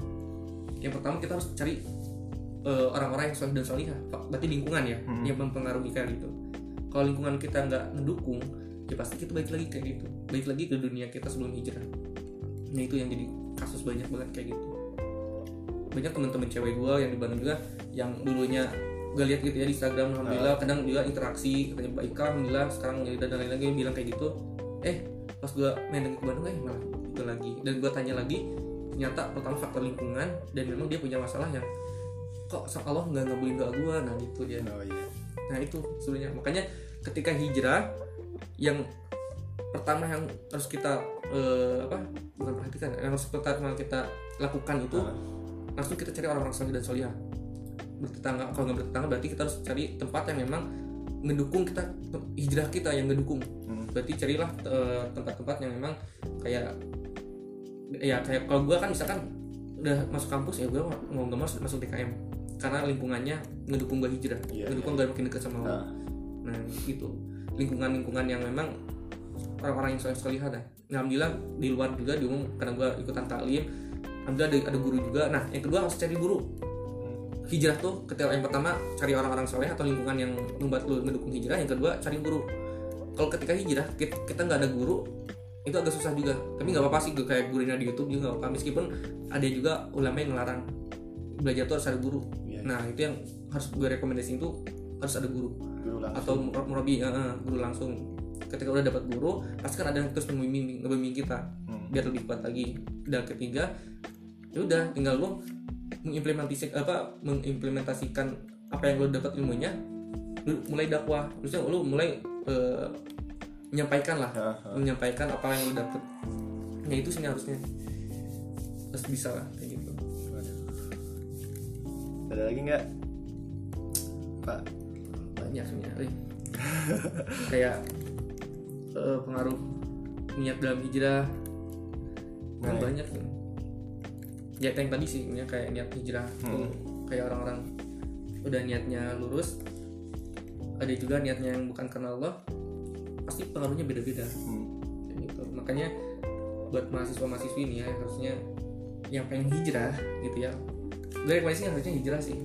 Yang pertama kita harus cari eh, orang-orang yang soleh dan solihah berarti lingkungan ya Hmm. yang mempengaruhi kayak gitu kalau lingkungan kita nggak mendukung ya pasti kita balik lagi kayak gitu. Balik lagi ke dunia kita sebelum hijrah. Nah itu yang jadi kasus banyak banget kayak gitu. Banyak teman-teman cewek gue yang di Bandung juga yang dulunya gue lihat gitu ya di Instagram alhamdulillah kadang juga interaksi katanya baik alhamdulillah sekarang ya dan lain-lain dia bilang kayak gitu eh pas gue main lagi ke Bandung eh malah itu lagi. Dan gue tanya lagi ternyata pertama faktor lingkungan dan memang dia punya masalah yang kok Allah nggak ngabulin doa gue nah gitu dia. Oh iya. Nah itu sebenarnya. Makanya ketika hijrah yang pertama yang harus kita eh, apa bukan perhatikan yang harus pertama kita lakukan itu Ah. langsung kita cari orang-orang soleh dan solihah. Bertetangga kalau nggak bertetangga berarti kita harus cari tempat yang memang mendukung kita hijrah kita yang ngedukung Hmm. berarti carilah eh, tempat-tempat yang memang kayak ya kayak kalau gue kan misalkan udah masuk kampus ya gue mau nggak mau masuk TKM karena lingkungannya ngedukung gue hijrah Iya, ngedukung gue makin dekat sama Nah, nah gitu. Lingkungan-lingkungan yang memang orang-orang yang soleh solihan ya. Alhamdulillah di luar juga di umum karena gue ikutan taklim alhamdulillah ada, ada guru juga. Nah yang kedua harus cari guru. Hijrah tuh ketika yang pertama cari orang-orang soleh atau lingkungan yang membuat lu mendukung hijrah. Yang kedua cari guru. Kalau ketika hijrah kita nggak ada guru itu agak susah juga. Tapi nggak apa-apa sih gue kayak gurunya di YouTube juga nggak apa meskipun ada juga ulama yang ngelarang. Belajar tuh harus ada guru. Iya. nah itu yang harus gue rekomendasiin tuh harus ada guru Guru langsung. atau mur- murabi eh, guru langsung ketika udah dapat guru pasti kan ada yang terus membimbing ngebimbing kita Hmm. biar lebih kuat lagi dan ketiga ya udah tinggal lu mengimplementasikan apa mengimplementasikan apa yang lu dapat ilmunya lu mulai dakwah terusnya lu mulai eh, menyampaikan lah Ah, ah. menyampaikan apa yang lu dapat ya itu sih harusnya terus bisa lah kayak gitu Ada lagi nggak? Pak. Banyak sebenarnya kayak eh, pengaruh niat dalam hijrah. Kan Nah, banyak nih ya yang tadi sih ya, kayak niat hijrah tuh kayak orang-orang udah niatnya lurus ada juga niatnya yang bukan karena Allah pasti pengaruhnya beda-beda. Hmm. Gitu. Makanya buat mahasiswa mahasiswi ini ya harusnya yang pengen hijrah gitu ya. Gue rekomendasinya harusnya hijrah sih.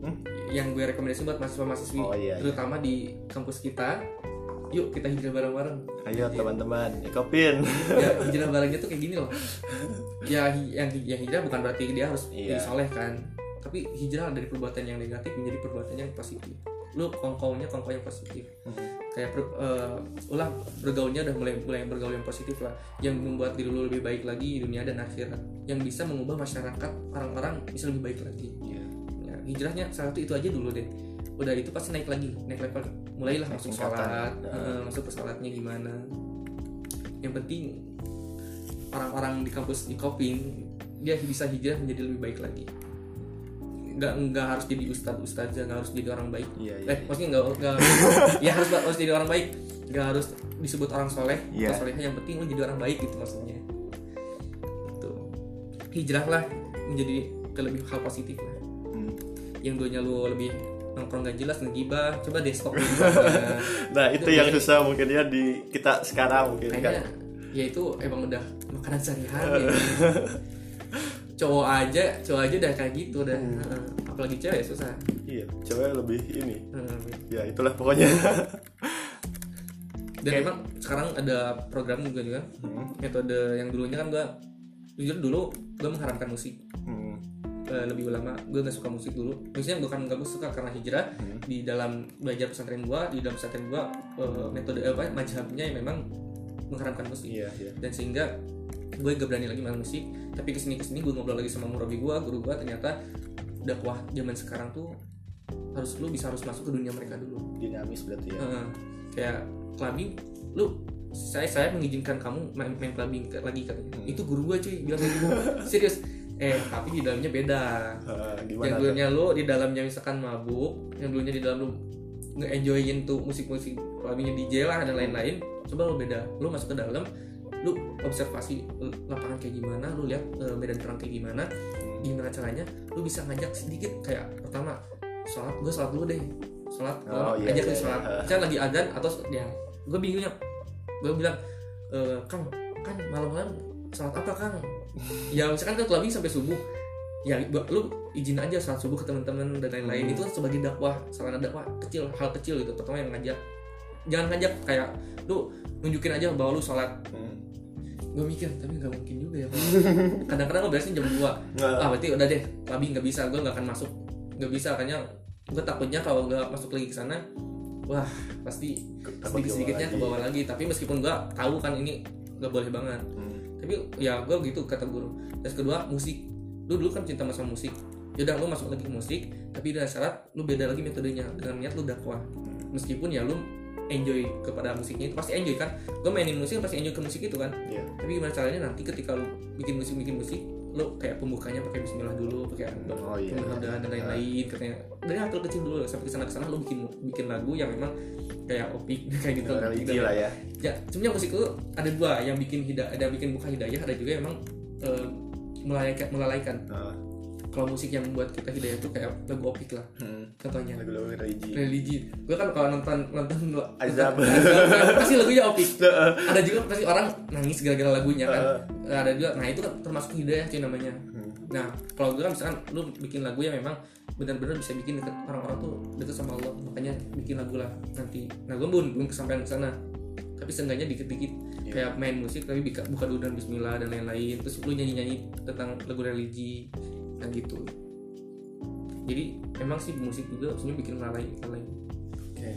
Hmm? Yang gue rekomendasi buat mahasiswa mahasiswi Oh, iya, iya. terutama di kampus kita. Yuk kita hijrah bareng-bareng. Ayo teman-teman, ikopin. ya hijrah barengnya tuh kayak gini loh. Ya yang yang hijrah bukan berarti dia harus Iya. jadi soleh kan. Tapi hijrah dari perbuatan yang negatif menjadi perbuatan yang positif. Lu kongkongnya kongkong yang positif. Kayak per- eh, ulah bergaulnya udah mulai mulai bergaul yang positif lah. Yang membuat diri lu lebih baik lagi di dunia dan akhirat. Yang bisa mengubah masyarakat orang-orang bisa lebih baik lagi. Iya. Ya, hijrahnya salah satu itu aja dulu deh. Udah itu pasti naik lagi naik level. Mulailah Naik masuk sholat Ya. eh, masuk ke sholatnya gimana. Yang penting orang-orang di kampus di Kopin dia bisa hijrah menjadi lebih baik lagi. Nggak nggak harus jadi ustadz ustazah nggak harus jadi orang baik. Iya, iya. eh maksudnya nggak nggak ya harus harus jadi orang baik. Nggak harus disebut orang soleh. Iya. atau solehah yang penting lu jadi orang baik gitu maksudnya. Tuh. Hijrahlah menjadi ke lebih hal positif lah. Yang duanya lu lebih nongkrong gak jelas ngegibah coba deh stop. Nah, itu yang susah mungkin ya di kita sekarang mungkin kan. kayaknya ya itu emang udah makanan sehari-hari ya. cowok aja cowok aja udah kayak gitu udah Heeh. apalagi cewek ya susah Iya, cewek lebih ini. Heeh. Ya, itulah pokoknya. dan emang sekarang ada program juga juga Hmm. metode yang dulunya kan gua jujur dulu gua mengharamkan musik Hmm. Eh, lebih ulama gue nggak suka musik dulu maksudnya bukan nggak suka karena hijrah Hmm. di dalam belajar pesantren gua di dalam pesantren gua eh, metode apa mazhabnya yang memang mengharamkan musik Iya, iya. dan sehingga gue gak berani lagi main musik tapi ke sini ke sini gue ngobrol lagi sama murabi gue guru gue ternyata dakwah zaman sekarang tuh harus lu bisa harus masuk ke dunia mereka dulu Dinamis berarti ya. Heeh. kayak clubbing lu saya saya mengizinkan kamu main, main clubbing lagi katanya Hmm. itu guru gue cuy bilang gitu serius eh tapi di dalamnya beda. Ah, yang tuh? dulunya lu di dalamnya misalkan mabuk yang dulunya di dalam lu nge-enjoyin tuh musik-musik clubbingnya DJ lah dan lain-lain coba lu beda. Lu masuk ke dalam lu observasi lapangan kayak gimana lu lihat eh, medan perang kayak gimana gimana caranya lu bisa ngajak sedikit kayak pertama sholat gue sholat dulu deh. Sholat Oh, iya, ajak iya, sholat. iya. lagi adzan atau ya gue bingungnya gue bilang e, kang kan malam-malam sholat apa kang? Ya misalkan kan clubbing sampai subuh. Ya lu izin aja sholat subuh ke teman-teman dan lain-lain. Hmm. itu kan sebagai dakwah sarana dakwah kecil hal kecil gitu. Pertama yang ngajak. Jangan ngajak kayak lu nunjukin aja bahwa lu sholat Hmm. gue mikir tapi nggak mungkin juga ya kadang-kadang lo biasanya jam 2 Nggak. ah berarti udah deh clubbing nggak bisa gue nggak akan masuk. Nggak bisa kayaknya gue takutnya kalau nggak masuk lagi ke sana wah pasti Takut sedikit sedikitnya dibawa ke bawah lagi. tapi meskipun gue tahu kan ini nggak boleh banget. Hmm. Tapi ya gue gitu kata guru. Terus kedua musik. Lu dulu kan cinta sama musik. Yaudah lu masuk lagi ke musik tapi dengan syarat lu beda lagi metodenya. Dengan niat lu dakwah. Meskipun ya lu enjoy kepada musiknya itu pasti enjoy kan? Gue mainin musik pasti enjoy ke musik itu kan? Iya. tapi gimana caranya nanti ketika lu bikin musik bikin musik lu kayak pembukanya pakai Bismillah dulu pakai Oh, iya. Mudah-mudahan dan lain-lain katanya dari hal kecil dulu sampai ke sana ke sana lu bikin bikin lagu yang memang kayak opik kayak gitu religi Gitu. lah ya. ya sebenarnya musik itu ada dua yang bikin hidayah ada bikin buka hidayah ada juga yang emang eh, melalaikan melalaikan Ah, kalau musik yang membuat kita hidayah itu kayak lagu opik lah. Hmm. contohnya. Lagu-lagu religi. religi gue kan kalau nonton nonton Azab. Azab, pasti lagunya opik. Ada juga pasti orang nangis gara-gara lagunya kan. Ada juga nah itu kan termasuk hidayah cuy namanya. Nah kalau gue kan misalkan lu bikin lagu yang memang benar-benar bisa bikin deket orang-orang tuh deket sama Allah makanya bikin lagu lah nanti. Nah gue belum belum kesampaian ke sana. Tapi seenggaknya dikit-dikit. Kayak main musik tapi buka, buka dulu dan Bismillah dan lain-lain. Terus lu nyanyi-nyanyi tentang lagu religi nah gitu jadi emang sih musik juga sebenarnya bikin lalai lalai Oke.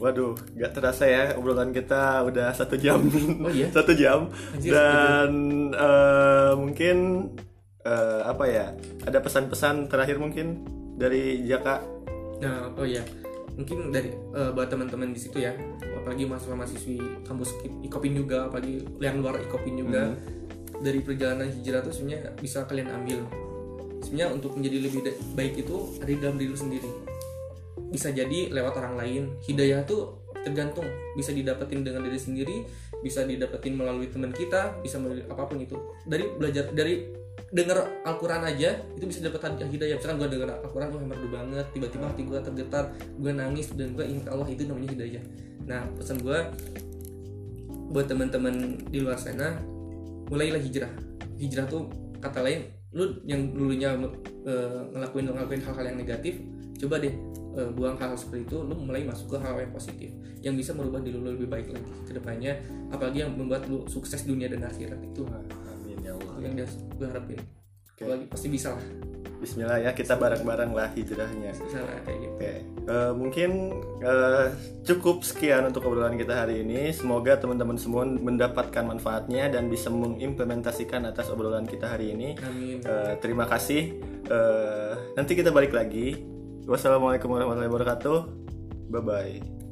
Waduh, gak terasa ya obrolan kita udah satu jam. Oh iya? satu jam. Anjir, Dan eh, mungkin eh, apa ya? Ada pesan-pesan terakhir mungkin dari Jaka. Nah, oh ya, mungkin dari eh, buat teman-teman di situ ya, apalagi mahasiswa mahasiswi kampus ikopin juga, apalagi yang luar ikopin juga, dari perjalanan hijrah tuh sebenarnya bisa kalian ambil. Sebenarnya untuk menjadi lebih baik itu ada di dalam diri sendiri. Bisa jadi lewat orang lain. Hidayah tuh tergantung, bisa didapetin dengan diri sendiri, bisa didapetin melalui teman kita, bisa melalui apa pun itu. Dari belajar dari dengar Al-Quran aja itu bisa dapat hidayah misalkan gue dengar Al-Quran gue merdu banget tiba-tiba hati gue tergetar gue nangis dan gue ingat Allah itu namanya hidayah nah pesan gue buat teman-teman di luar sana mulailah hijrah hijrah tuh kata lain lu yang dulunya eh, ngelakuin ngelakuin hal-hal yang negatif coba deh eh, buang hal-hal seperti itu lu mulai masuk ke hal yang positif yang bisa merubah diri lu lebih baik lagi ke depannya apalagi yang membuat lu sukses dunia dan akhirat itu Amin ya Allah. yang dia gue harapin Apalagi pasti bisa lah Bismillah ya, kita bareng-bareng lah hijrahnya. kayak gitu Oke, eh, mungkin eh, cukup sekian untuk obrolan kita hari ini. Semoga teman-teman semua mendapatkan manfaatnya dan bisa mengimplementasikan atas obrolan kita hari ini. amin Eh, terima kasih. Eh, nanti kita balik lagi. Wassalamualaikum warahmatullahi wabarakatuh. Bye bye.